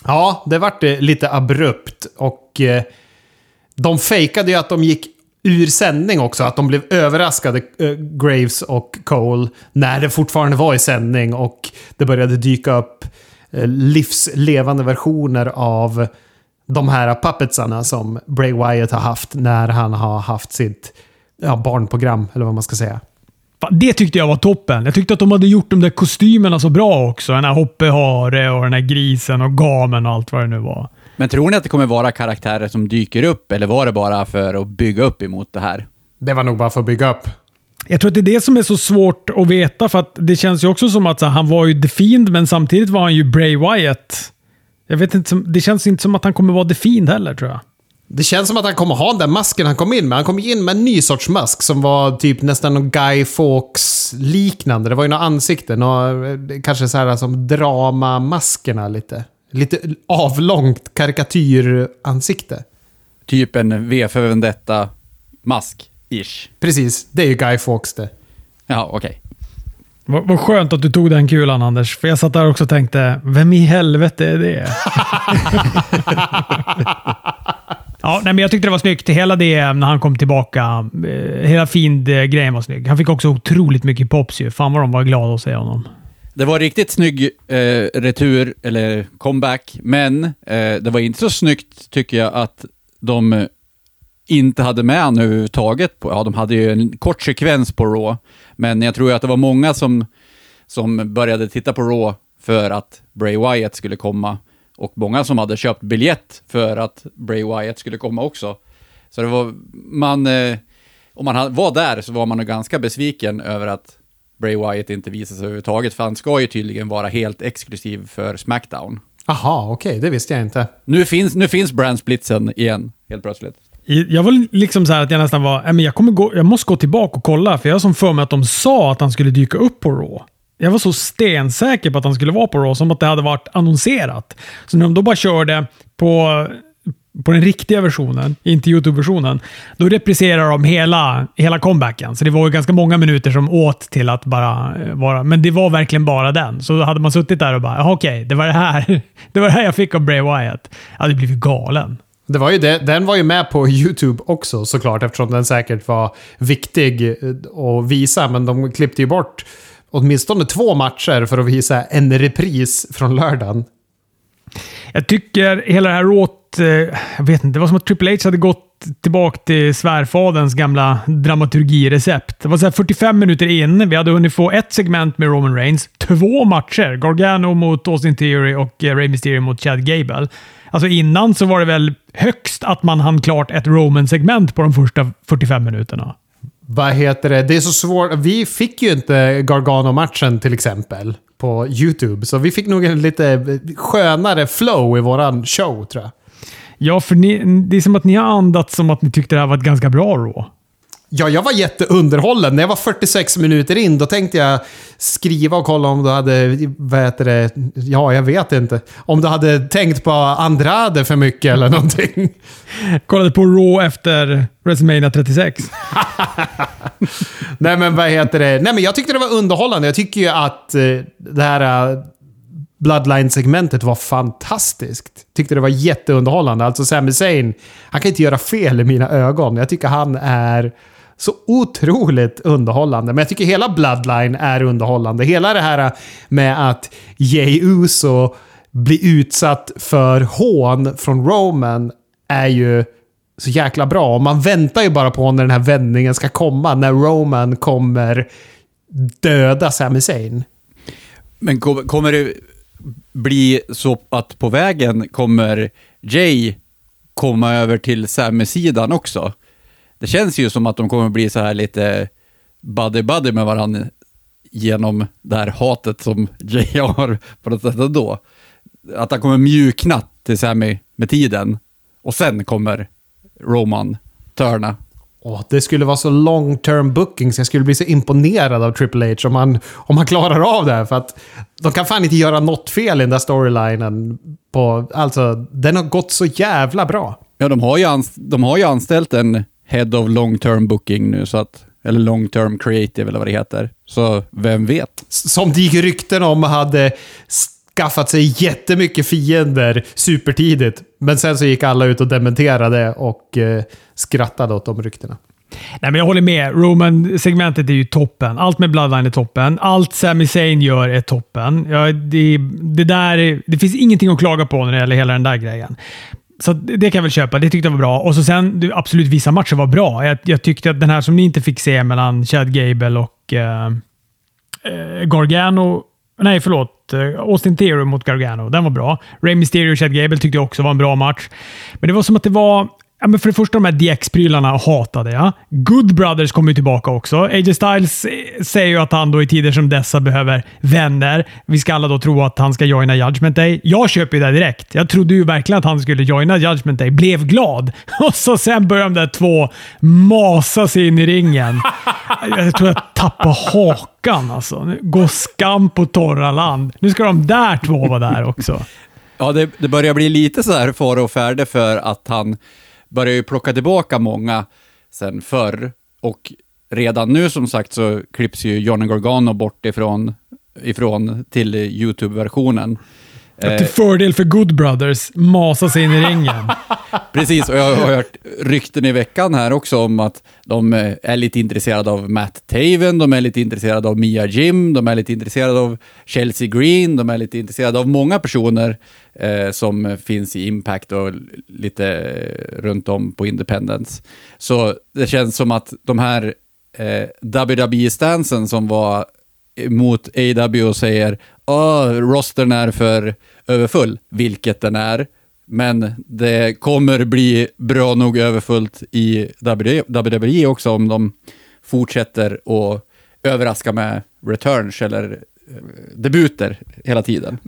Ja, det vart lite abrupt och eh, de fejkade ju att de gick ur sändning också. Att de blev överraskade, äh, Graves och Cole, när det fortfarande var i sändning och det började dyka upp äh, livslevande versioner av de här puppetsarna som Bray Wyatt har haft när han har haft sitt ja, barnprogram, eller vad man ska säga. Det tyckte jag var toppen. Jag tyckte att de hade gjort de där kostymerna så bra också. Den här Hoppe Hare och den här grisen och gamen och allt vad det nu var. Men tror ni att det kommer vara karaktärer som dyker upp, eller var det bara för att bygga upp emot det här? Det var nog bara för att bygga upp. Jag tror att det är det som är så svårt att veta, för att det känns ju också som att så, här, han var ju The Fiend, men samtidigt var han ju Bray Wyatt. Jag vet inte, det känns inte som att han kommer vara The Fiend heller, tror jag. Det känns som att han kommer ha den där masken han kom in med. Han kom in med en ny sorts mask som var typ nästan någon Guy Fawkes-liknande. Det var ju några ansikten och eh, kanske så här som dramamaskerna lite. Lite avlångt karikatyransikte. Typ en V för Vendetta-mask-ish. Precis, det är ju Guy Fawkes det. Ja, okej. Vad, vad skönt att du tog den kulan, Anders. För jag satt där också och tänkte, vem i helvete är det? [laughs] ja, nej, men jag tyckte det var snyggt. Hela det när han kom tillbaka. eh, Hela Fiend-grejen var snygg. Han fick också otroligt mycket pops ju. Fan vad de var glada att se honom. Det var riktigt snygg eh, retur, eller comeback, men eh, det var inte så snyggt tycker jag att de inte hade med honom överhuvudtaget. På, ja, de hade ju en kort sekvens på Raw, men jag tror ju att det var många som, som började titta på Raw för att Bray Wyatt skulle komma. Och många som hade köpt biljett för att Bray Wyatt skulle komma också. Så det var, man, eh, om man var där så var man nog ganska besviken över att Bray Wyatt inte visade sig överhuvudtaget, för han ska ju tydligen vara helt exklusiv för Smackdown. Aha, okej, okay, det visste jag inte. Nu finns, nu finns brandsplitsen igen, helt plötsligt. Jag var liksom så att jag nästan var, men jag, kommer gå, jag måste gå tillbaka och kolla, för jag har som för mig att de sa att han skulle dyka upp på Raw. Jag var så stensäker på att han skulle vara på Raw, som att det hade varit annonserat. Så när de då bara körde på på den riktiga versionen, inte YouTube-versionen, då repriserar de hela, hela comebacken. Så det var ju ganska många minuter som åt till att bara eh, vara... Men det var verkligen bara den. Så hade man suttit där och bara, okej, okay, det var det här. [laughs] Det var det här jag fick av Bray Wyatt. Jag hade blivit galen. Det var ju det, den var ju med på YouTube också såklart, eftersom den säkert var viktig eh, att visa. Men de klippte ju bort åtminstone två matcher för att visa en repris från lördagen. Jag tycker hela det här råt... Eh, jag vet inte, det var som att Triple H hade gått tillbaka till svärfaderns gamla dramaturgirecept. Det var så 45 minuter in. Vi hade hunnit få ett segment med Roman Reigns. Två matcher. Gargano mot Austin Theory och Ray Rey Mysterio mot Chad Gable. Alltså innan så var det väl högst att man hann klart ett Roman-segment på de första 45 minuterna. Vad heter det? Det är så svårt. Vi fick ju inte Gargano-matchen till exempel på YouTube. Så vi fick nog en lite skönare flow i våran show, tror jag. Ja, för ni, det är som att ni har andats som att ni tyckte det här var ett ganska bra Raw. Ja, jag var jätteunderhållen. När jag var 46 minuter in, då tänkte jag skriva och kolla om du hade, vad heter det, ja, jag vet inte. Om du hade tänkt på Andrade för mycket eller någonting. Kollade på Raw efter WrestleMania 36. [laughs] Nej, men vad heter det? Nej, men jag tyckte det var underhållande. Jag tycker ju att eh, det här... Bloodline-segmentet var fantastiskt. Tyckte det var jätteunderhållande. Alltså Sami Zayn, han kan inte göra fel i mina ögon. Jag tycker han är så otroligt underhållande. Men jag tycker hela Bloodline är underhållande. Hela det här med att Jey Uso blir utsatt för hån från Roman är ju så jäkla bra. Och man väntar ju bara på när den här vändningen ska komma. När Roman kommer döda Sami Zayn. Men kommer det bli så att på vägen kommer Jay komma över till Sammy-sidan också? Det känns ju som att de kommer bli så här lite buddy-buddy med varandra genom det här hatet som Jay [laughs] har på något sätt ändå. Att han kommer mjukna till Sammy med tiden och sen kommer Roman törna. Oh, det skulle vara så long term bookings. Jag skulle bli så imponerad av Triple H om han, om han klarar av det. Här, för att de kan fan inte göra något fel i den där storylinen. På, alltså, den har gått så jävla bra. Ja, de har ju, anst de har ju anställt en head of long term booking nu, så att, eller long term creative eller vad det heter. Så vem vet? Som det gick rykten om hade skaffat sig jättemycket fiender supertidigt. Men sen så gick alla ut och dementerade och eh, skrattade åt de ryktena. Nej, men jag håller med. Roman-segmentet är ju toppen. Allt med Bloodline är toppen. Allt Sami Zayn gör är toppen. Ja, det, det, där, det finns ingenting att klaga på när det gäller hela den där grejen. Så det kan jag väl köpa. Det tyckte jag var bra. Och så sen, absolut, vissa matcher var bra. Jag, jag tyckte att den här som ni inte fick se mellan Chad Gable och eh, eh Gargano... Nej, förlåt. Eh, Austin Theory mot Gargano. Den var bra. Ray Mysterio och Chad Gable tyckte jag också var en bra match. Men det var som att det var Ja, men för det första, de här DX-prylarna hatade jag. Good Brothers kommer ju tillbaka också. AJ Styles eh, säger ju att han då i tider som dessa behöver vänner. Vi ska alla då tro att han ska joina Judgment Day. Jag köper ju det direkt. Jag trodde ju verkligen att han skulle joina Judgment Day. Blev glad. [laughs] Och så sen börjar de där två masa sig in i ringen. Jag tror jag tappar hakan alltså. Gå skam på torra land. Nu ska de där två vara där också. Ja, det, det börjar bli lite så här fara och färde för att han börjar ju plocka tillbaka många sen förr. Och redan nu som sagt så klipps ju Johnny Gargano bort ifrån, ifrån till YouTube-versionen. Till fördel för Good Brothers, masa sig in i ringen. [laughs] Precis, och jag har hört rykten i veckan här också om att de eh, är lite intresserade av Matt Taven, de är lite intresserade av Mia Jim, de är lite intresserade av Chelsea Green, de är lite intresserade av många personer eh, som finns i Impact och lite eh, runt om på Independence. Så det känns som att de här eh, WWE-stansen som var mot AW och säger att rostern är för överfull, vilket den är. Men det kommer bli bra nog överfullt i WWE också om de fortsätter att överraska med returns eller eh, debuter hela tiden.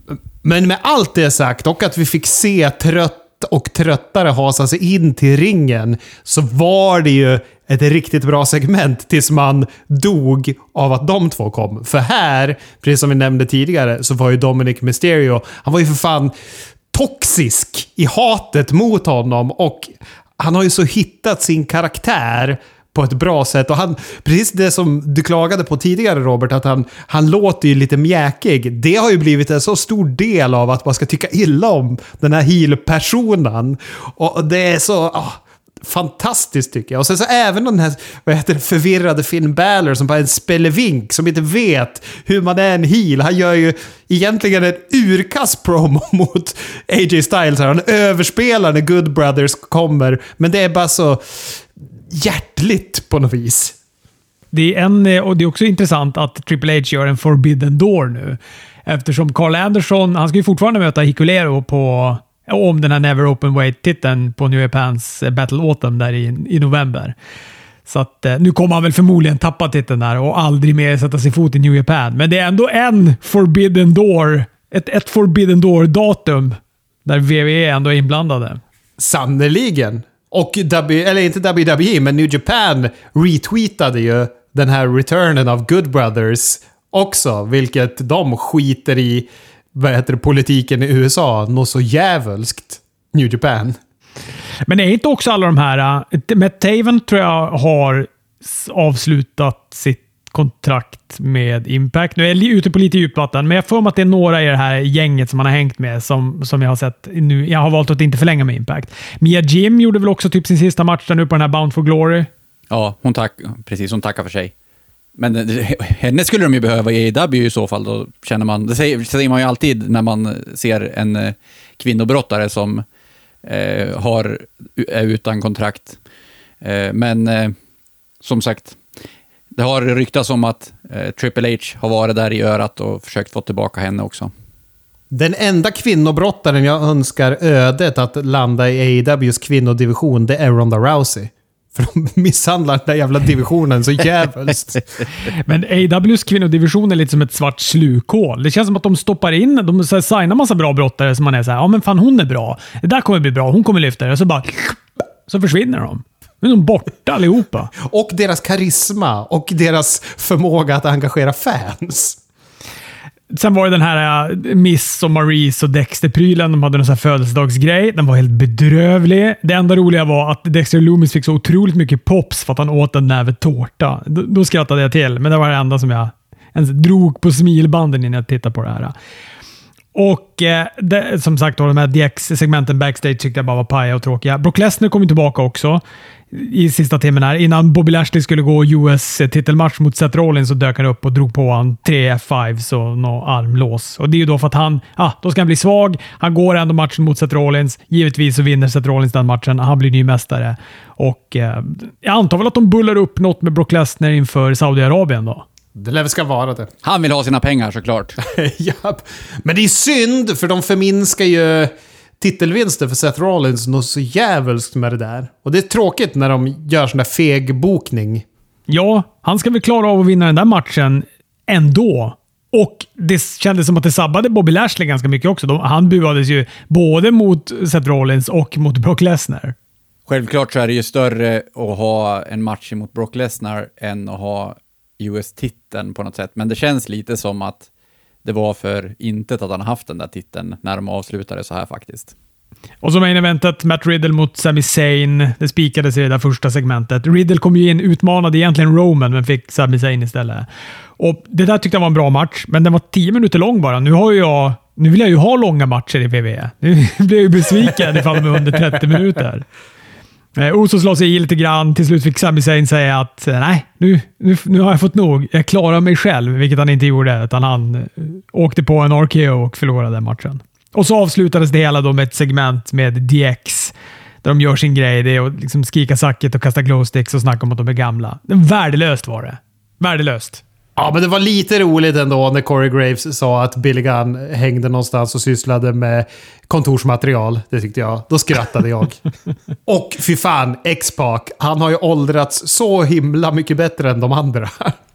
Men med allt det sagt och att vi fick se trött och tröttare hasa sig in till ringen så var det ju ett riktigt bra segment tills man dog av att de två kom. För här, precis som vi nämnde tidigare, så var ju Dominic Mysterio, han var ju för fan toxisk i hatet mot honom och han har ju så hittat sin karaktär på ett bra sätt. Och han, precis det som du klagade på tidigare Robert, att han, han låter ju lite mjäkig. Det har ju blivit en så stor del av att man ska tycka illa om den här heel-personen. Och det är så... Oh fantastiskt tycker jag. Och sen så även den här vad heter det, förvirrade Finn Balor som bara är en spelevink som inte vet hur man är en heel. Han gör ju egentligen en urkass promo [laughs] mot AJ Styles. Han överspelar när Good Brothers kommer. Men det är bara så hjärtligt på något vis. Det är, en, och det är också intressant att Triple H gör en forbidden door nu. Eftersom Carl Anderson, han ska ju fortfarande möta Hikulero på om den här Never Open Weight-titeln på New Japans Battle Autumn där i, i november. Så att, eh, nu kommer han väl förmodligen tappa titeln där och aldrig mer sätta sin fot i New Japan. Men det är ändå en forbidden door, ett, ett forbidden door-datum där WWE ändå är inblandade. Sannerligen. Och, w, eller inte WWE, men New Japan retweetade ju den här returnen av Good Brothers också, vilket de skiter i vad heter det, politiken i USA något så jävulskt. New Japan. Men är inte också alla de här... Äh, Matt Taven tror jag har avslutat sitt kontrakt med Impact. Nu är jag ute på lite djupvatten, men jag får mig att det är några i det här gänget som man har hängt med som, som jag har sett nu. Jag har valt att inte förlänga med Impact. Mia Jim gjorde väl också typ sin sista match där nu på den här Bound for Glory. Ja, hon tack, precis. Hon tackar för sig. Men eh, henne skulle de ju behöva i AEW i så fall, då känner man. Det säger, säger man ju alltid när man ser en eh, kvinnobrottare som eh, har, är utan kontrakt. Eh, men eh, som sagt, det har ryktats om att eh, Triple H har varit där i örat och försökt få tillbaka henne också. Den enda kvinnobrottaren jag önskar ödet att landa i AEWs kvinnodivision, det är Ronda Rousey. [laughs] För de misshandlar den där jävla divisionen så jävligt. [laughs] Men AWs kvinnodivision är lite som ett svart slukhål. Det känns som att de stoppar in, de så här, signar massa bra brottare som man är såhär, ja men fan hon är bra. Det där kommer bli bra, hon kommer lyfta det. Och så bara... Så försvinner de. Nu är de borta allihopa. [laughs] Och deras karisma och deras förmåga att engagera fans. Sen var det den här uh, Miss och Maurice och Dexter-prylen. De hade någon sån födelsedagsgrej. Den var helt bedrövlig. Det enda roliga var att Dexter Loomis fick så otroligt mycket pops för att han åt en näve tårta. Då, då skrattade jag till, men det var det enda som jag ens drog på smilbanden innan jag tittade på det här. Och eh, det, som sagt, då, de här DX-segmenten backstage tyckte jag bara var paja och tråkiga. Brock Lesnar kom tillbaka också i sista timmen här. Innan Bobby Lashley skulle gå US-titelmatch mot Seth Rollins så dök han upp och drog på han tre F5s och något armlås. Och Det är ju då för att han, ah, då ska han bli svag. Han går ändå matchen mot Seth Rollins. Givetvis så vinner Seth Rollins den matchen. Han blir ny mästare. Och eh, jag antar väl att de bullar upp något med Brock Lesnar inför Saudiarabien då. Det lär ska vara det. Han vill ha sina pengar såklart. [laughs] ja, men det är synd, för de förminskar ju titelvinster för Seth Rollins något så jävligt med det där. Och det är tråkigt när de gör sån där feg bokning. Ja, han ska väl klara av att vinna den där matchen ändå. Och det kändes som att det sabbade Bobby Lashley ganska mycket också. han buades ju både mot Seth Rollins och mot Brock Lesnar. Självklart så är det ju större att ha en match mot Brock Lesnar än att ha US-titeln på något sätt. Men det känns lite som att det var för intet att han haft den där titeln när de avslutade så här faktiskt. Och så main eventet, Matt Riddle mot Sami Zayn. Det spikades i det där första segmentet. Riddle kom ju in, utmanade egentligen Roman, men fick Sami Zayn istället. Och Det där tyckte jag var en bra match, men den var tio minuter lång bara. Nu har jag nu vill jag ju ha långa matcher i WWE. Nu [laughs] blir jag ju besviken ifall de är under 30 minuter. Eh, Osos la sig i lite grann. Till slut fick Sami Zayn säga att eh, nej, nu, nu, nu har jag fått nog. Jag klarar mig själv, vilket han inte gjorde. Utan han eh, åkte på en RKO och förlorade matchen. Och så avslutades det hela då med ett segment med DX där de gör sin grej. Det är att liksom skrika sacket och kasta glowsticks och snacka om att de är gamla. Värdelöst var det. Värdelöst. Ja, men det var lite roligt ändå när Corey Graves sa att Billy Gunn hängde någonstans och sysslade med kontorsmaterial. Det tyckte jag. Då skrattade jag. [laughs] och fy fan, X-Pac. Han har ju åldrats så himla mycket bättre än de andra.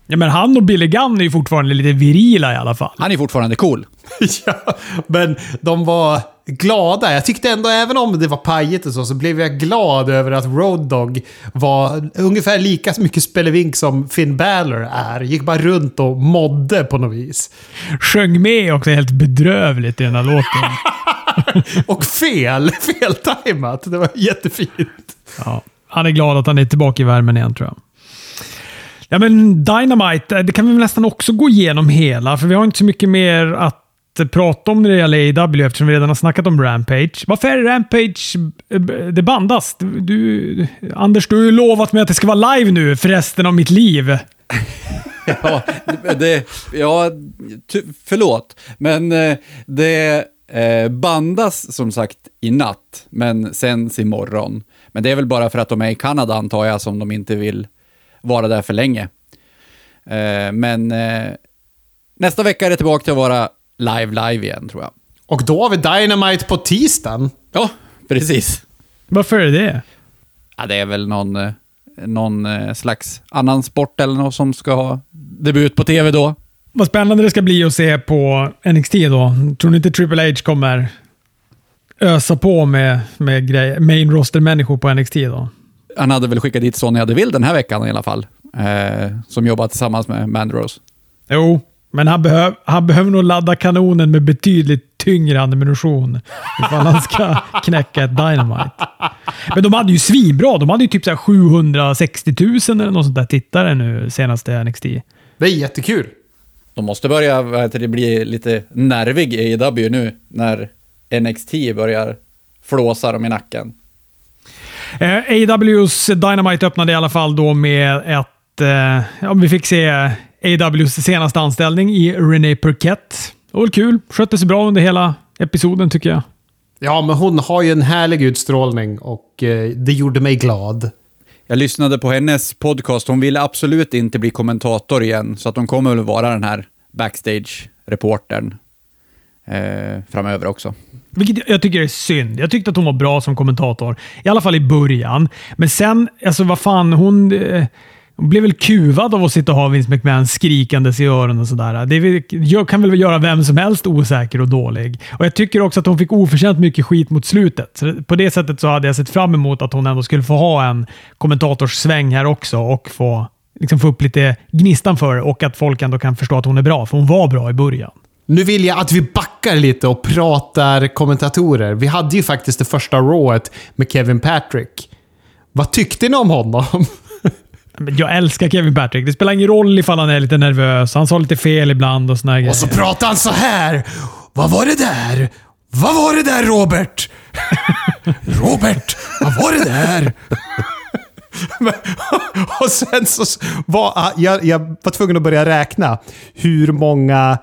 Ja, men han och Billy Gunn är ju fortfarande lite virila i alla fall. Han är fortfarande cool. [laughs] ja, men de var glada. Jag tyckte ändå, även om det var pajigt och så, så blev jag glad över att Road Dogg var ungefär lika mycket spelevink som Finn Balor är. Gick bara runt och modde på något vis. Sjöng med också helt bedrövligt i den här låten. [laughs] och fel! Feltajmat. Det var jättefint. Ja, han är glad att han är tillbaka i värmen igen tror jag. Ja, men Dynamite, det kan vi nästan också gå igenom hela, för vi har inte så mycket mer att prata om när det gäller AW eftersom vi redan har snackat om Rampage. Varför är Rampage... Eh, det bandas. Du, du, Anders, du har ju lovat mig att det ska vara live nu för resten av mitt liv. [laughs] ja, det, ja, förlåt. Men eh, det eh, bandas som sagt i natt, men sänds imorgon. Men det är väl bara för att de är i Kanada antar jag, som de inte vill vara där för länge. Eh, men eh, nästa vecka är det tillbaka till att vara live, live igen tror jag. Och då har vi Dynamite på tisdagen. Ja, precis. Varför är det Ja, det är väl någon, eh, någon eh, slags annan sport eller något som ska ha debut på tv då. Vad spännande det ska bli att se på NXT då. Tror ni inte Triple H kommer ösa på med, med grej, main roster-människor på NXT då? Han hade väl skickat dit Sonja Deville den här veckan i alla fall. Eh, som jobbar tillsammans med Mandrose. Jo, men han, behöv, han behöver nog ladda kanonen med betydligt tyngre ammunition ifall han ska [laughs] knäcka ett Dynamite. Men de hade ju svinbra. De hade ju typ så 760 000 eller något sånt där tittare nu senaste NXT. Det är jättekul. De måste börja det, bli lite nervig i AEW nu när NXT börjar flåsa dem i nacken. Eh, AWs Dynamite öppnade i alla fall då med ett... Eh, ja, vi fick se AWs senaste anställning i René Perquette. Det var kul. Skötte sig bra under hela episoden tycker jag. Ja, men hon har ju en härlig utstrålning och eh, det gjorde mig glad. Jag lyssnade på hennes podcast. Hon ville absolut inte bli kommentator igen, så att hon kommer väl vara den här backstage-reportern eh, framöver också. Vilket jag tycker är synd. Jag tyckte att hon var bra som kommentator. I alla fall i början. Men sen, alltså vad fan, hon... Eh, hon blev väl kuvad av att sitta och ha Vince McMahon skrikandes i öronen och sådär. Det kan väl göra vem som helst osäker och dålig. Och Jag tycker också att hon fick oförtjänt mycket skit mot slutet. Så på det sättet så hade jag sett fram emot att hon ändå skulle få ha en kommentatorssväng här också och få, liksom få upp lite gnistan för det och att folk ändå kan förstå att hon är bra, för hon var bra i början. Nu vill jag att vi backar lite och pratar kommentatorer. Vi hade ju faktiskt det första rået med Kevin Patrick. Vad tyckte ni om honom? [laughs] Jag älskar Kevin Patrick. Det spelar ingen roll ifall han är lite nervös. Han sa lite fel ibland och såna grejer. Och så pratar han så här. Vad var det där? Vad var det där Robert? [laughs] Robert, vad var det där? [laughs] och sen så var ah, jag, jag var tvungen att börja räkna hur många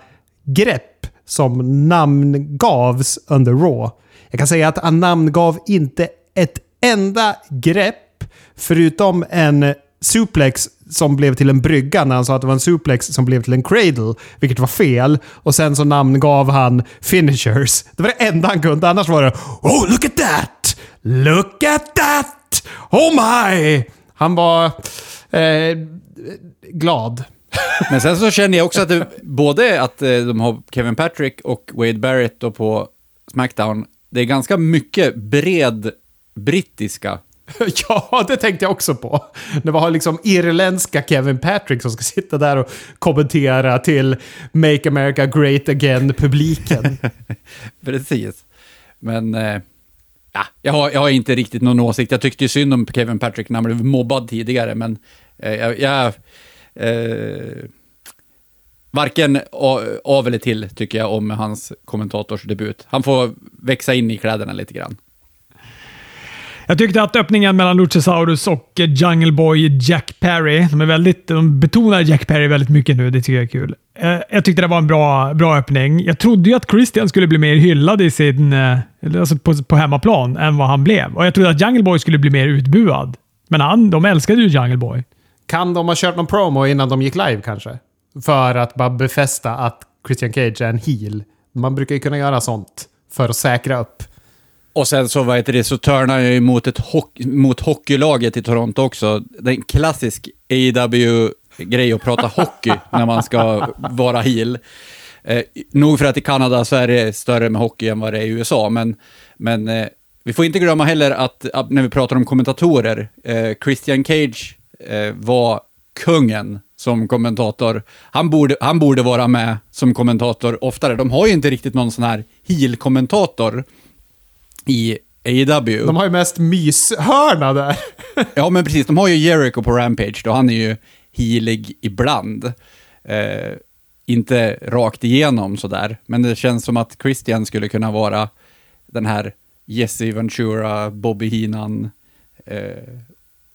grepp som namngavs under Raw. Jag kan säga att han namngav inte ett enda grepp förutom en suplex som blev till en brygga när han sa att det var en suplex som blev till en cradle, vilket var fel. Och sen så namngav han finishers. Det var det enda han kunde, annars var det “Oh, look at that! Look at that! Oh my!” Han var eh, glad. [laughs] Men sen så känner jag också att det, både att eh, de har Kevin Patrick och Wade Barrett på Smackdown, det är ganska mycket bred brittiska [laughs] Ja, det tänkte jag också på. Det var liksom irländska Kevin Patrick som ska sitta där och kommentera till Make America Great Again-publiken. [laughs] Precis. Men eh, ja, jag, har, jag har inte riktigt någon åsikt. Jag tyckte ju synd om Kevin Patrick när han blev mobbad tidigare, men eh, jag... jag eh, varken av eller till, tycker jag, om hans kommentatorsdebut. Han får växa in i kläderna lite grann. Jag tyckte att öppningen mellan Luchasaurus och eh, Jungle Boy Jack Perry, de, är väldigt, de betonar Jack Perry väldigt mycket nu. Det tycker jag är kul. Eh, jag tyckte det var en bra, bra öppning. Jag trodde ju att Christian skulle bli mer hyllad i sin, eh, alltså på, på hemmaplan än vad han blev. Och Jag trodde att Jungle Boy skulle bli mer utbuad. Men han, de älskade ju Jungle Boy. Kan de ha kört någon promo innan de gick live kanske? För att bara befästa att Christian Cage är en heel. Man brukar ju kunna göra sånt för att säkra upp. Och sen så, vad heter det, så turnar jag ju mot, ett hock- mot hockeylaget i Toronto också. Det är en klassisk AEW-grej att prata hockey [laughs] när man ska vara heel. Eh, nog för att i Kanada så är det större med hockey än vad det är i USA, men, men eh, vi får inte glömma heller att, att när vi pratar om kommentatorer, eh, Christian Cage eh, var kungen som kommentator. Han borde, han borde vara med som kommentator oftare. De har ju inte riktigt någon sån här heel-kommentator i AEW. De har ju mest myshörna där. [laughs] Ja, men precis. De har ju Jericho på Rampage då. Han är ju healig ibland. Eh, inte rakt igenom sådär, men det känns som att Christian skulle kunna vara den här Jesse Ventura, Bobby Heenan, eh,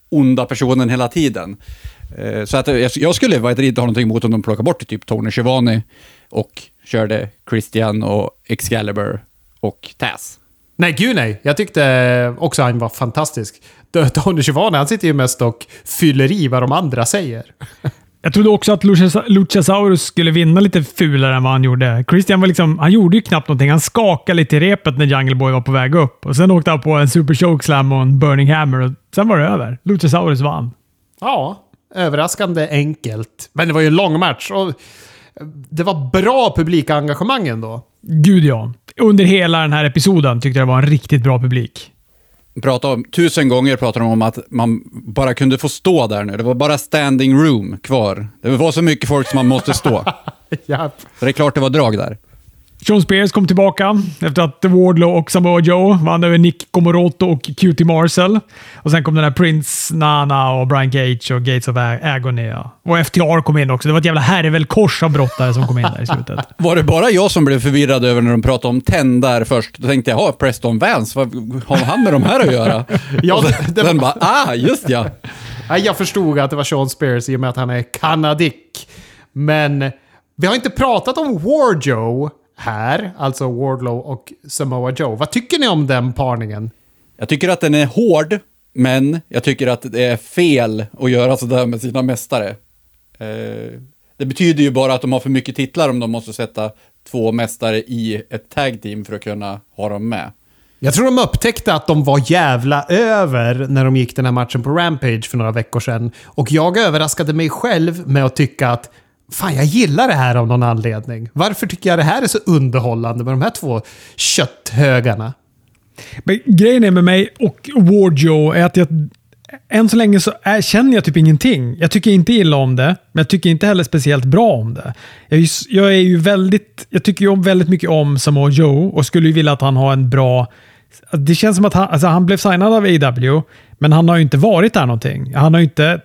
onda personen hela tiden. Eh, så att jag, jag skulle inte ha någonting emot om de plockar bort typ Tony Schiavone och körde Christian och Excalibur och Taz. Nej, gud nej. Jag tyckte också han var fantastisk. Tony Schiavone, han sitter ju mest och fyller i vad de andra säger. [laughs] Jag trodde också att Luchas- Luchasaurus skulle vinna lite fulare än vad han gjorde. Christian var liksom, han gjorde ju knappt någonting. Han skakade lite i repet när Jungle Boy var på väg upp. Och Sen åkte han på en Super Chokeslam och en Burning Hammer och sen var det över. Luchasaurus vann. Ja, överraskande enkelt. Men det var ju en lång match och det var bra publikengagemang ändå. Gud ja. Under hela den här episoden tyckte jag det var en riktigt bra publik. prata om, tusen gånger pratar de om att man bara kunde få stå där nu. Det var bara standing room kvar. Det var så mycket folk som man måste stå. [laughs] Ja. Så det är klart det var drag där. Sean Spears kom tillbaka efter att Wardlow och Samoa Joe vann över Nick Komoroto och QT Marcel. Och Sen kom den här Prince, Nana och Brian Cage och Gates of Agony. Ja. Och FTR kom in också. Det var ett jävla härvelkors av brottare som kom in där i slutet. [laughs] Var det bara jag som blev förvirrad över när de pratade om Ten där först? Då tänkte jag, ja, Preston Vance, vad har han med de här att göra? [laughs] Ja, det- sen, det sen var- bara, ah, just ja. [laughs] Jag förstod att det var Sean Spears i och med att han är kanadick. Men vi har inte pratat om Warjoe här, alltså Wardlow och Samoa Joe. Vad tycker ni om den parningen? Jag tycker att den är hård, men jag tycker att det är fel att göra sådär med sina mästare. Eh, det betyder ju bara att de har för mycket titlar om de måste sätta två mästare i ett tag team för att kunna ha dem med. Jag tror de upptäckte att de var jävla över när de gick den här matchen på Rampage för några veckor sedan. Och jag överraskade mig själv med att tycka att Fan, jag gillar det här av någon anledning. Varför tycker jag det här är så underhållande med de här två kötthögarna? Men grejen är med mig och Wardjoe är att jag än så länge så är, känner jag typ ingenting. Jag tycker inte illa om det, men jag tycker inte heller speciellt bra om det. Jag är, ju jag är ju väldigt... Jag tycker ju väldigt mycket om Samoa Joe och skulle ju vilja att han har en bra... Det känns som att han, alltså han blev signad av AW, men han har ju inte varit där någonting. Han har ju inte...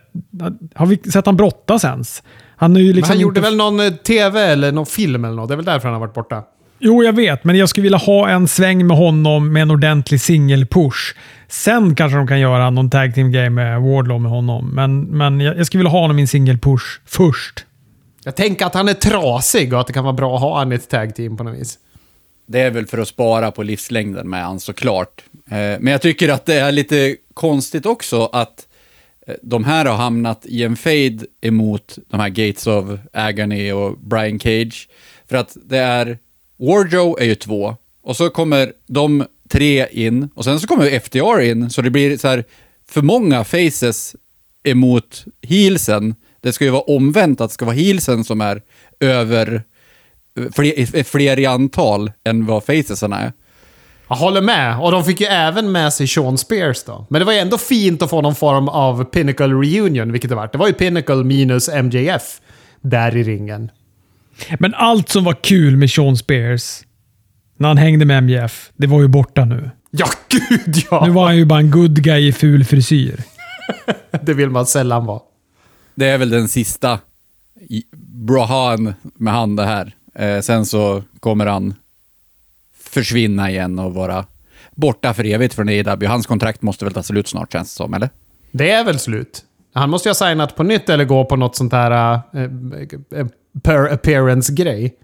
Har vi sett han brottas ens? Han, är ju Men liksom han gjorde inte, väl någon eh, TV eller någon film eller något? Det är väl därför han har varit borta. Jo, jag vet, men jag skulle vilja ha en sväng med honom med en ordentlig singel-push. Sen kanske de kan göra någon tag team game med Wardlow med honom, men, men jag, jag skulle vilja ha honom i en singel-push först. Jag tänker att han är trasig och att det kan vara bra att ha han i ett tag team på något vis. Det är väl för att spara på livslängden med han såklart. Eh, Men jag tycker att det är lite konstigt också att Eh, de här har hamnat i en fade emot de här Gates of Agony och Brian Cage. För att det är, Warjo är ju två, och så kommer de tre in, och sen så kommer FDR in, så det blir så här för många faces emot heelsen. Det ska ju vara omvänt, att det ska vara heelsen som är över eh, fler, eh, fler i antal än vad facesarna är. Jag håller med. Och de fick ju även med sig Sean Spears då. Men det var ju ändå fint att få någon form av Pinnacle Reunion, vilket det var. Det var ju Pinnacle minus MJF där i ringen. Men allt som var kul med Sean Spears när han hängde med MJF, det var ju borta nu. Ja, [laughs] gud ja! Nu var han ju bara en good guy i ful frisyr. [laughs] Det vill man sällan vara. Det är väl den sista i- bra han med han det här. Eh, sen så kommer han försvinna igen och vara borta för evigt från AEW. Hans kontrakt måste väl ta slut snart känns det som, eller? Det är väl slut? Han måste ju ha signat på nytt eller gå på något sånt här eh, eh, per appearance-grej.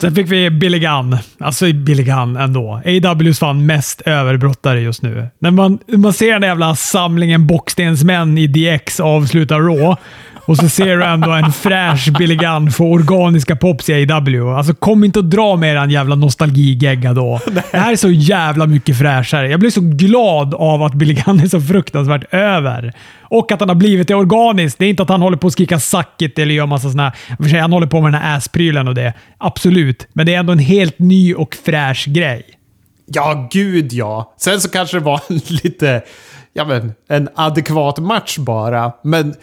Sen fick vi Billy Gunn. Alltså Billy Gunn ändå. AWs fan mest överbrottare just nu. När man, man ser den jävla samlingen bockstensmän i DX avsluta Raw och så ser du ändå en fräsch Billy Gunn få organiska pops i AW. Alltså kom inte och dra med den jävla nostalgigegga då. Det här är så jävla mycket fräschare. Jag blir så glad av att Billy Gunn är så fruktansvärt över. Och att han har blivit det organiskt. Det är inte att han håller på att skrika suck it eller gör massa sådana här... Han håller på med den här ass-prylen och det. Absolut. Men det är ändå en helt ny och fräsch grej. Ja, gud ja. Sen så kanske det var [laughs] lite, ja men, en adekvat match bara. Men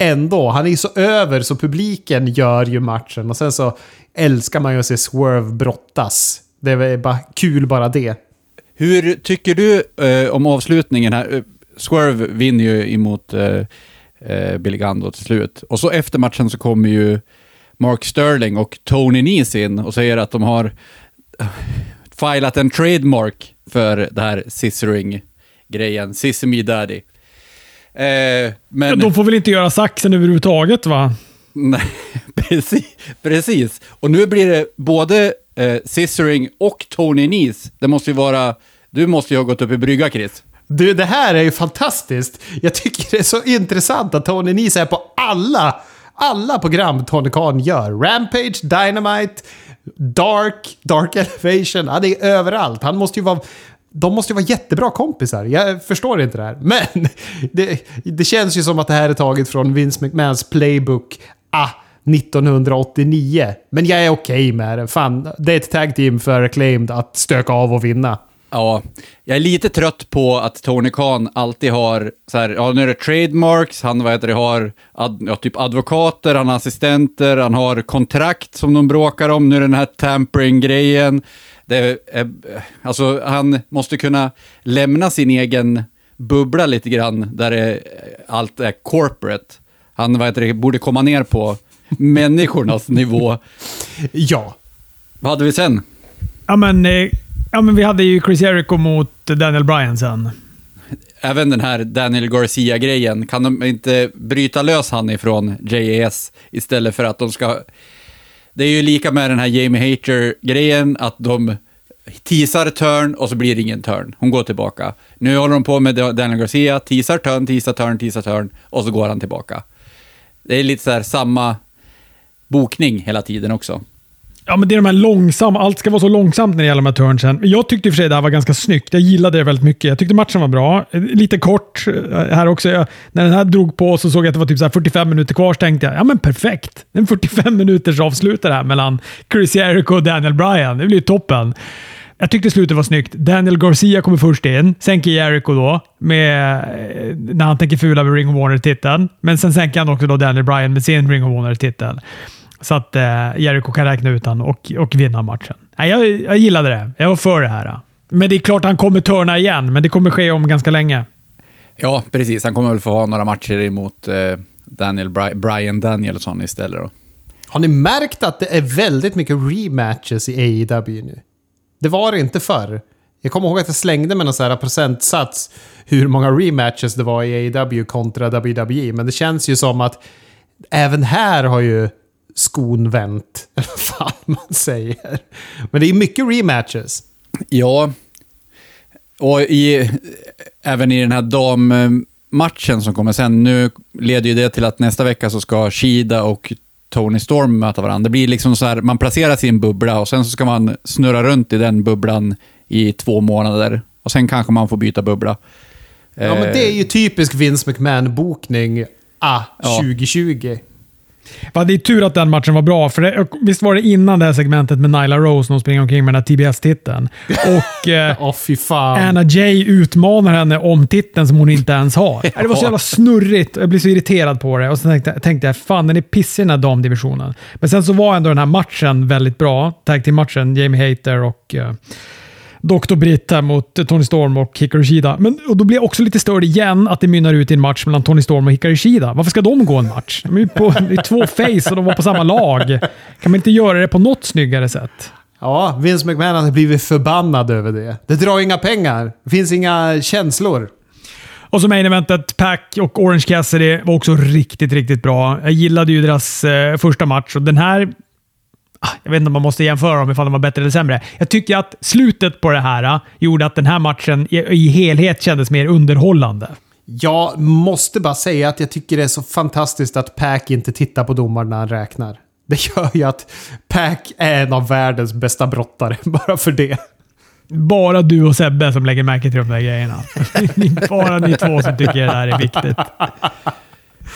ändå, han är ju så över så publiken gör ju matchen. Och sen så älskar man ju att se Swerve brottas. Det är bara kul bara det. Hur tycker du eh, om avslutningen här? Eh, Swerve vinner ju emot eh, eh Billy Gando till slut. Och så efter matchen så kommer ju Mark Sterling och Tony Nese in och säger att de har eh, filat en trademark för det här scissoring-grejen. Sissy me daddy. Eh, men... De får väl inte göra saxen överhuvudtaget va? Nej, [laughs] precis, precis. Och nu blir det både eh, Scissoring och Tony Nese. Det måste ju vara... Du måste ju ha gått upp i brygga, Chris. Du, det här är ju fantastiskt. Jag tycker det är så intressant att Tony Nese är på alla, alla program Tony Khan gör. Rampage, Dynamite, Dark, Dark Elevation. Han är överallt. Han måste ju vara... De måste ju vara jättebra kompisar. Jag förstår inte det här. [laughs] Men det, det känns ju som att det här är taget från Vince McMahons playbook. Ah, 1989. Men jag är okej med det. Fan, det är ett tag team för Acclaimed att stöka av och vinna. Ja, jag är lite trött på att Tony Khan alltid har så här, ja nu är det trademarks, han vad heter det, har ad, ja, typ advokater, han har assistenter, han har kontrakt som de bråkar om, nu är det den här tampering-grejen. Det är, alltså han måste kunna lämna sin egen bubbla lite grann, där det, allt är corporate. Han vad heter det, borde komma ner på människornas [laughs] nivå. Ja. Vad hade vi sen? Ja, men, eh, ja, men vi hade ju Chris Jericho mot Daniel Bryan sen. även den här Daniel Garcia-grejen, kan de inte bryta lös han ifrån JAS istället för att de ska... Det är ju lika med den här Jamie Hater-grejen, att de teasar turn och så blir det ingen turn. Hon går tillbaka. Nu håller de på med Daniel Garcia, teasar turn, teasar turn, teasar turn och så går han tillbaka. Det är lite så här samma bokning hela tiden också. Ja, men det är de här långsamma. Allt ska vara så långsamt när det gäller de här turnsen. Jag tyckte i och för sig det här var ganska snyggt. Jag gillade det väldigt mycket. Jag tyckte matchen var bra. Lite kort eh, här också. Jag, när den här drog på så såg jag att det var typ så här 45 minuter kvar. Så tänkte jag, ja men perfekt. En 45 minuters avslutare här mellan Chris Jericho och Daniel Bryan. Det blir ju toppen. Jag tyckte slutet var snyggt. Daniel Garcia kommer först in. Sänker Jericho då, med, eh, när han tänker fula med Ring of Warner-titeln. Men sen sänker han också då Daniel Bryan med sin Ring of Warner-titel. Så att eh, Jericho kan räkna ut han och, och vinna matchen. Nej, jag, jag gillade det. Jag var för det här. Men det är klart han kommer törna igen, men det kommer ske om ganska länge. Ja, precis. Han kommer väl få ha några matcher emot eh, Daniel Bri- Brian Danielsson istället då. Har ni märkt att det är väldigt mycket rematches i AEW nu? Det var det inte förr. Jag kommer ihåg att jag slängde med någon sån här procentsats hur många rematches det var i AEW kontra WWE. Men det känns ju som att även här har ju skon vänt. [laughs] Eller vad fan man säger. Men det är mycket rematches. Ja, och i, även i den här dammatchen som kommer sen, nu leder ju det till att nästa vecka så ska Shida och Tony Storm möta varandra. Det blir liksom så här, man placerar sin bubbla och sen så ska man snurra runt i den bubblan i två månader. Och sen kanske man får byta bubbla. Ja, men det är ju typisk Vince McMahon-bokning. Ah, Ja. 2020. Va, det är tur att den matchen var bra, för det, visst var det innan det här segmentet med Nyla Rose när hon springer omkring med den här TBS-titeln? Och eh, [laughs] fan. Anna Jay utmanar henne om titeln som hon inte ens har. [laughs] Det var så jävla snurrigt och jag blev så irriterad på det. Och så tänkte, tänkte jag, fan den är pissig den här damdivisionen. Men sen så var ändå den här matchen väldigt bra. Tag team matchen Jamie Hater och, eh, Dr. Britt här mot Tony Storm och Hikaru Shida. Men och då blir jag också lite störd igen att det mynnar ut i en match mellan Tony Storm och Hikaru Shida. Varför ska de gå en match? De är ju på, det är två face och de var på samma lag. Kan man inte göra det på något snyggare sätt? Ja, Vince McMahon har blivit förbannad över det. Det drar inga pengar. Det finns inga känslor. Och så main eventet, Pack och Orange Cassidy var också riktigt, riktigt bra. Jag gillade ju deras eh, första match och den här... ah, Jag vet inte om man måste jämföra dem ifall de var bättre eller sämre. Jag tycker att slutet på det här ah, gjorde att den här matchen i, helhet kändes mer underhållande. Jag måste bara säga att jag tycker det är så fantastiskt att Pack inte tittar på domaren när han räknar. Det gör ju att Pack är en av världens bästa brottare, [laughs] bara för det. Bara du och Sebbe som lägger märke till de där grejerna. [laughs] Bara ni två som tycker det här är viktigt.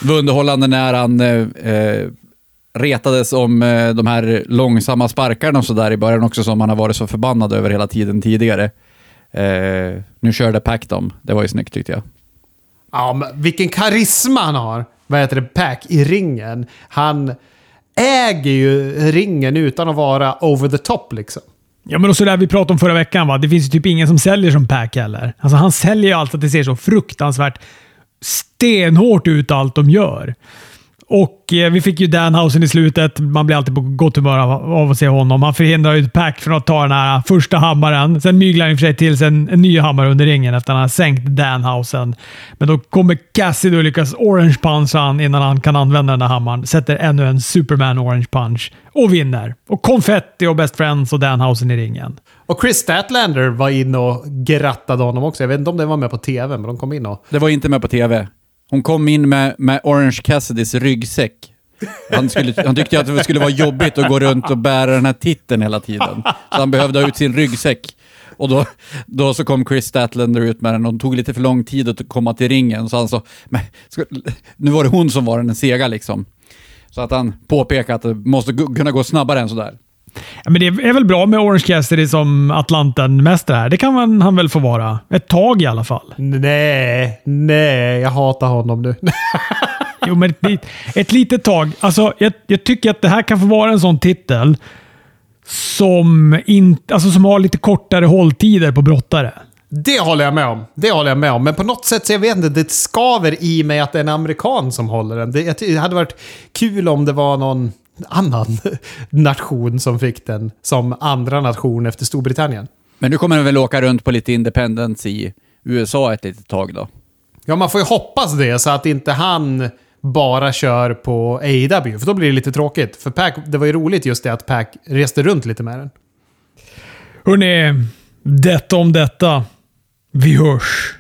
Det var underhållande när han eh, eh, retades om eh, de här långsamma sparkarna och sådär i början också som han har varit så förbannad över hela tiden tidigare. Eh, nu körde Pack dem. Det var ju snyggt tyckte jag. Ja, men vilken karisma han har! Vad heter det? Pack i ringen. Han äger ju ringen utan att vara over the top liksom. Ja, men och så där vi pratade om förra veckan. Va? Det finns ju typ ingen som säljer som Pack heller. Alltså, han säljer ju allt att det ser så fruktansvärt stenhårt ut allt de gör. Och eh, vi fick ju Danhausen i slutet. Man blir alltid på gott humör av, av att se honom. Han förhindrar ju Pack från att ta den här första hammaren. Sen myglar han i och för sig till sig en, en ny hammare under ringen efter att han har sänkt Danhausen. Men då kommer Cassidy och lyckas orange puncha han innan han kan använda den där hammaren. Sätter ännu en Superman orange punch och vinner. Och konfetti och Best Friends och Danhausen i ringen. Och Chris Statlander var in och grattade honom också. Jag vet inte om det var med på TV, men de kom in och... Det var inte med på TV. Hon kom in med, med Orange Cassidys ryggsäck. Han, skulle, han tyckte att det skulle vara jobbigt att gå runt och bära den här titeln hela tiden. Så han behövde ha ut sin ryggsäck. Och då, då så kom Chris Statlander ut med den och det tog lite för lång tid att komma till ringen. Så han sa, nu var det hon som var den sega liksom. Så att han påpekade att det måste kunna gå snabbare än sådär. Ja, men det är väl bra med Orange Cassidy som Atlanten-mästare här. Det kan man, han väl få vara. Ett tag i alla fall. Nej, nej, jag hatar honom nu. [laughs] Jo, men ett, ett litet tag. Alltså, jag, jag tycker att det här kan få vara en sån titel som, in, alltså, som har lite kortare hålltider på brottare. Det håller jag med om. Det håller jag med om. Men på något sätt så jag vet inte, det skaver i mig att det är en amerikan som håller den. Det, det hade varit kul om det var någon annan [laughs] nation som fick den som andra nation efter Storbritannien. Men nu kommer den väl åka runt på lite independence i USA ett litet tag då. Ja, man får ju hoppas det så att inte han bara kör på AEW, för då blir det lite tråkigt. För Pac, det var ju roligt just det att Pac reste runt lite med den. Hörrni, detta om detta. Vi hörs.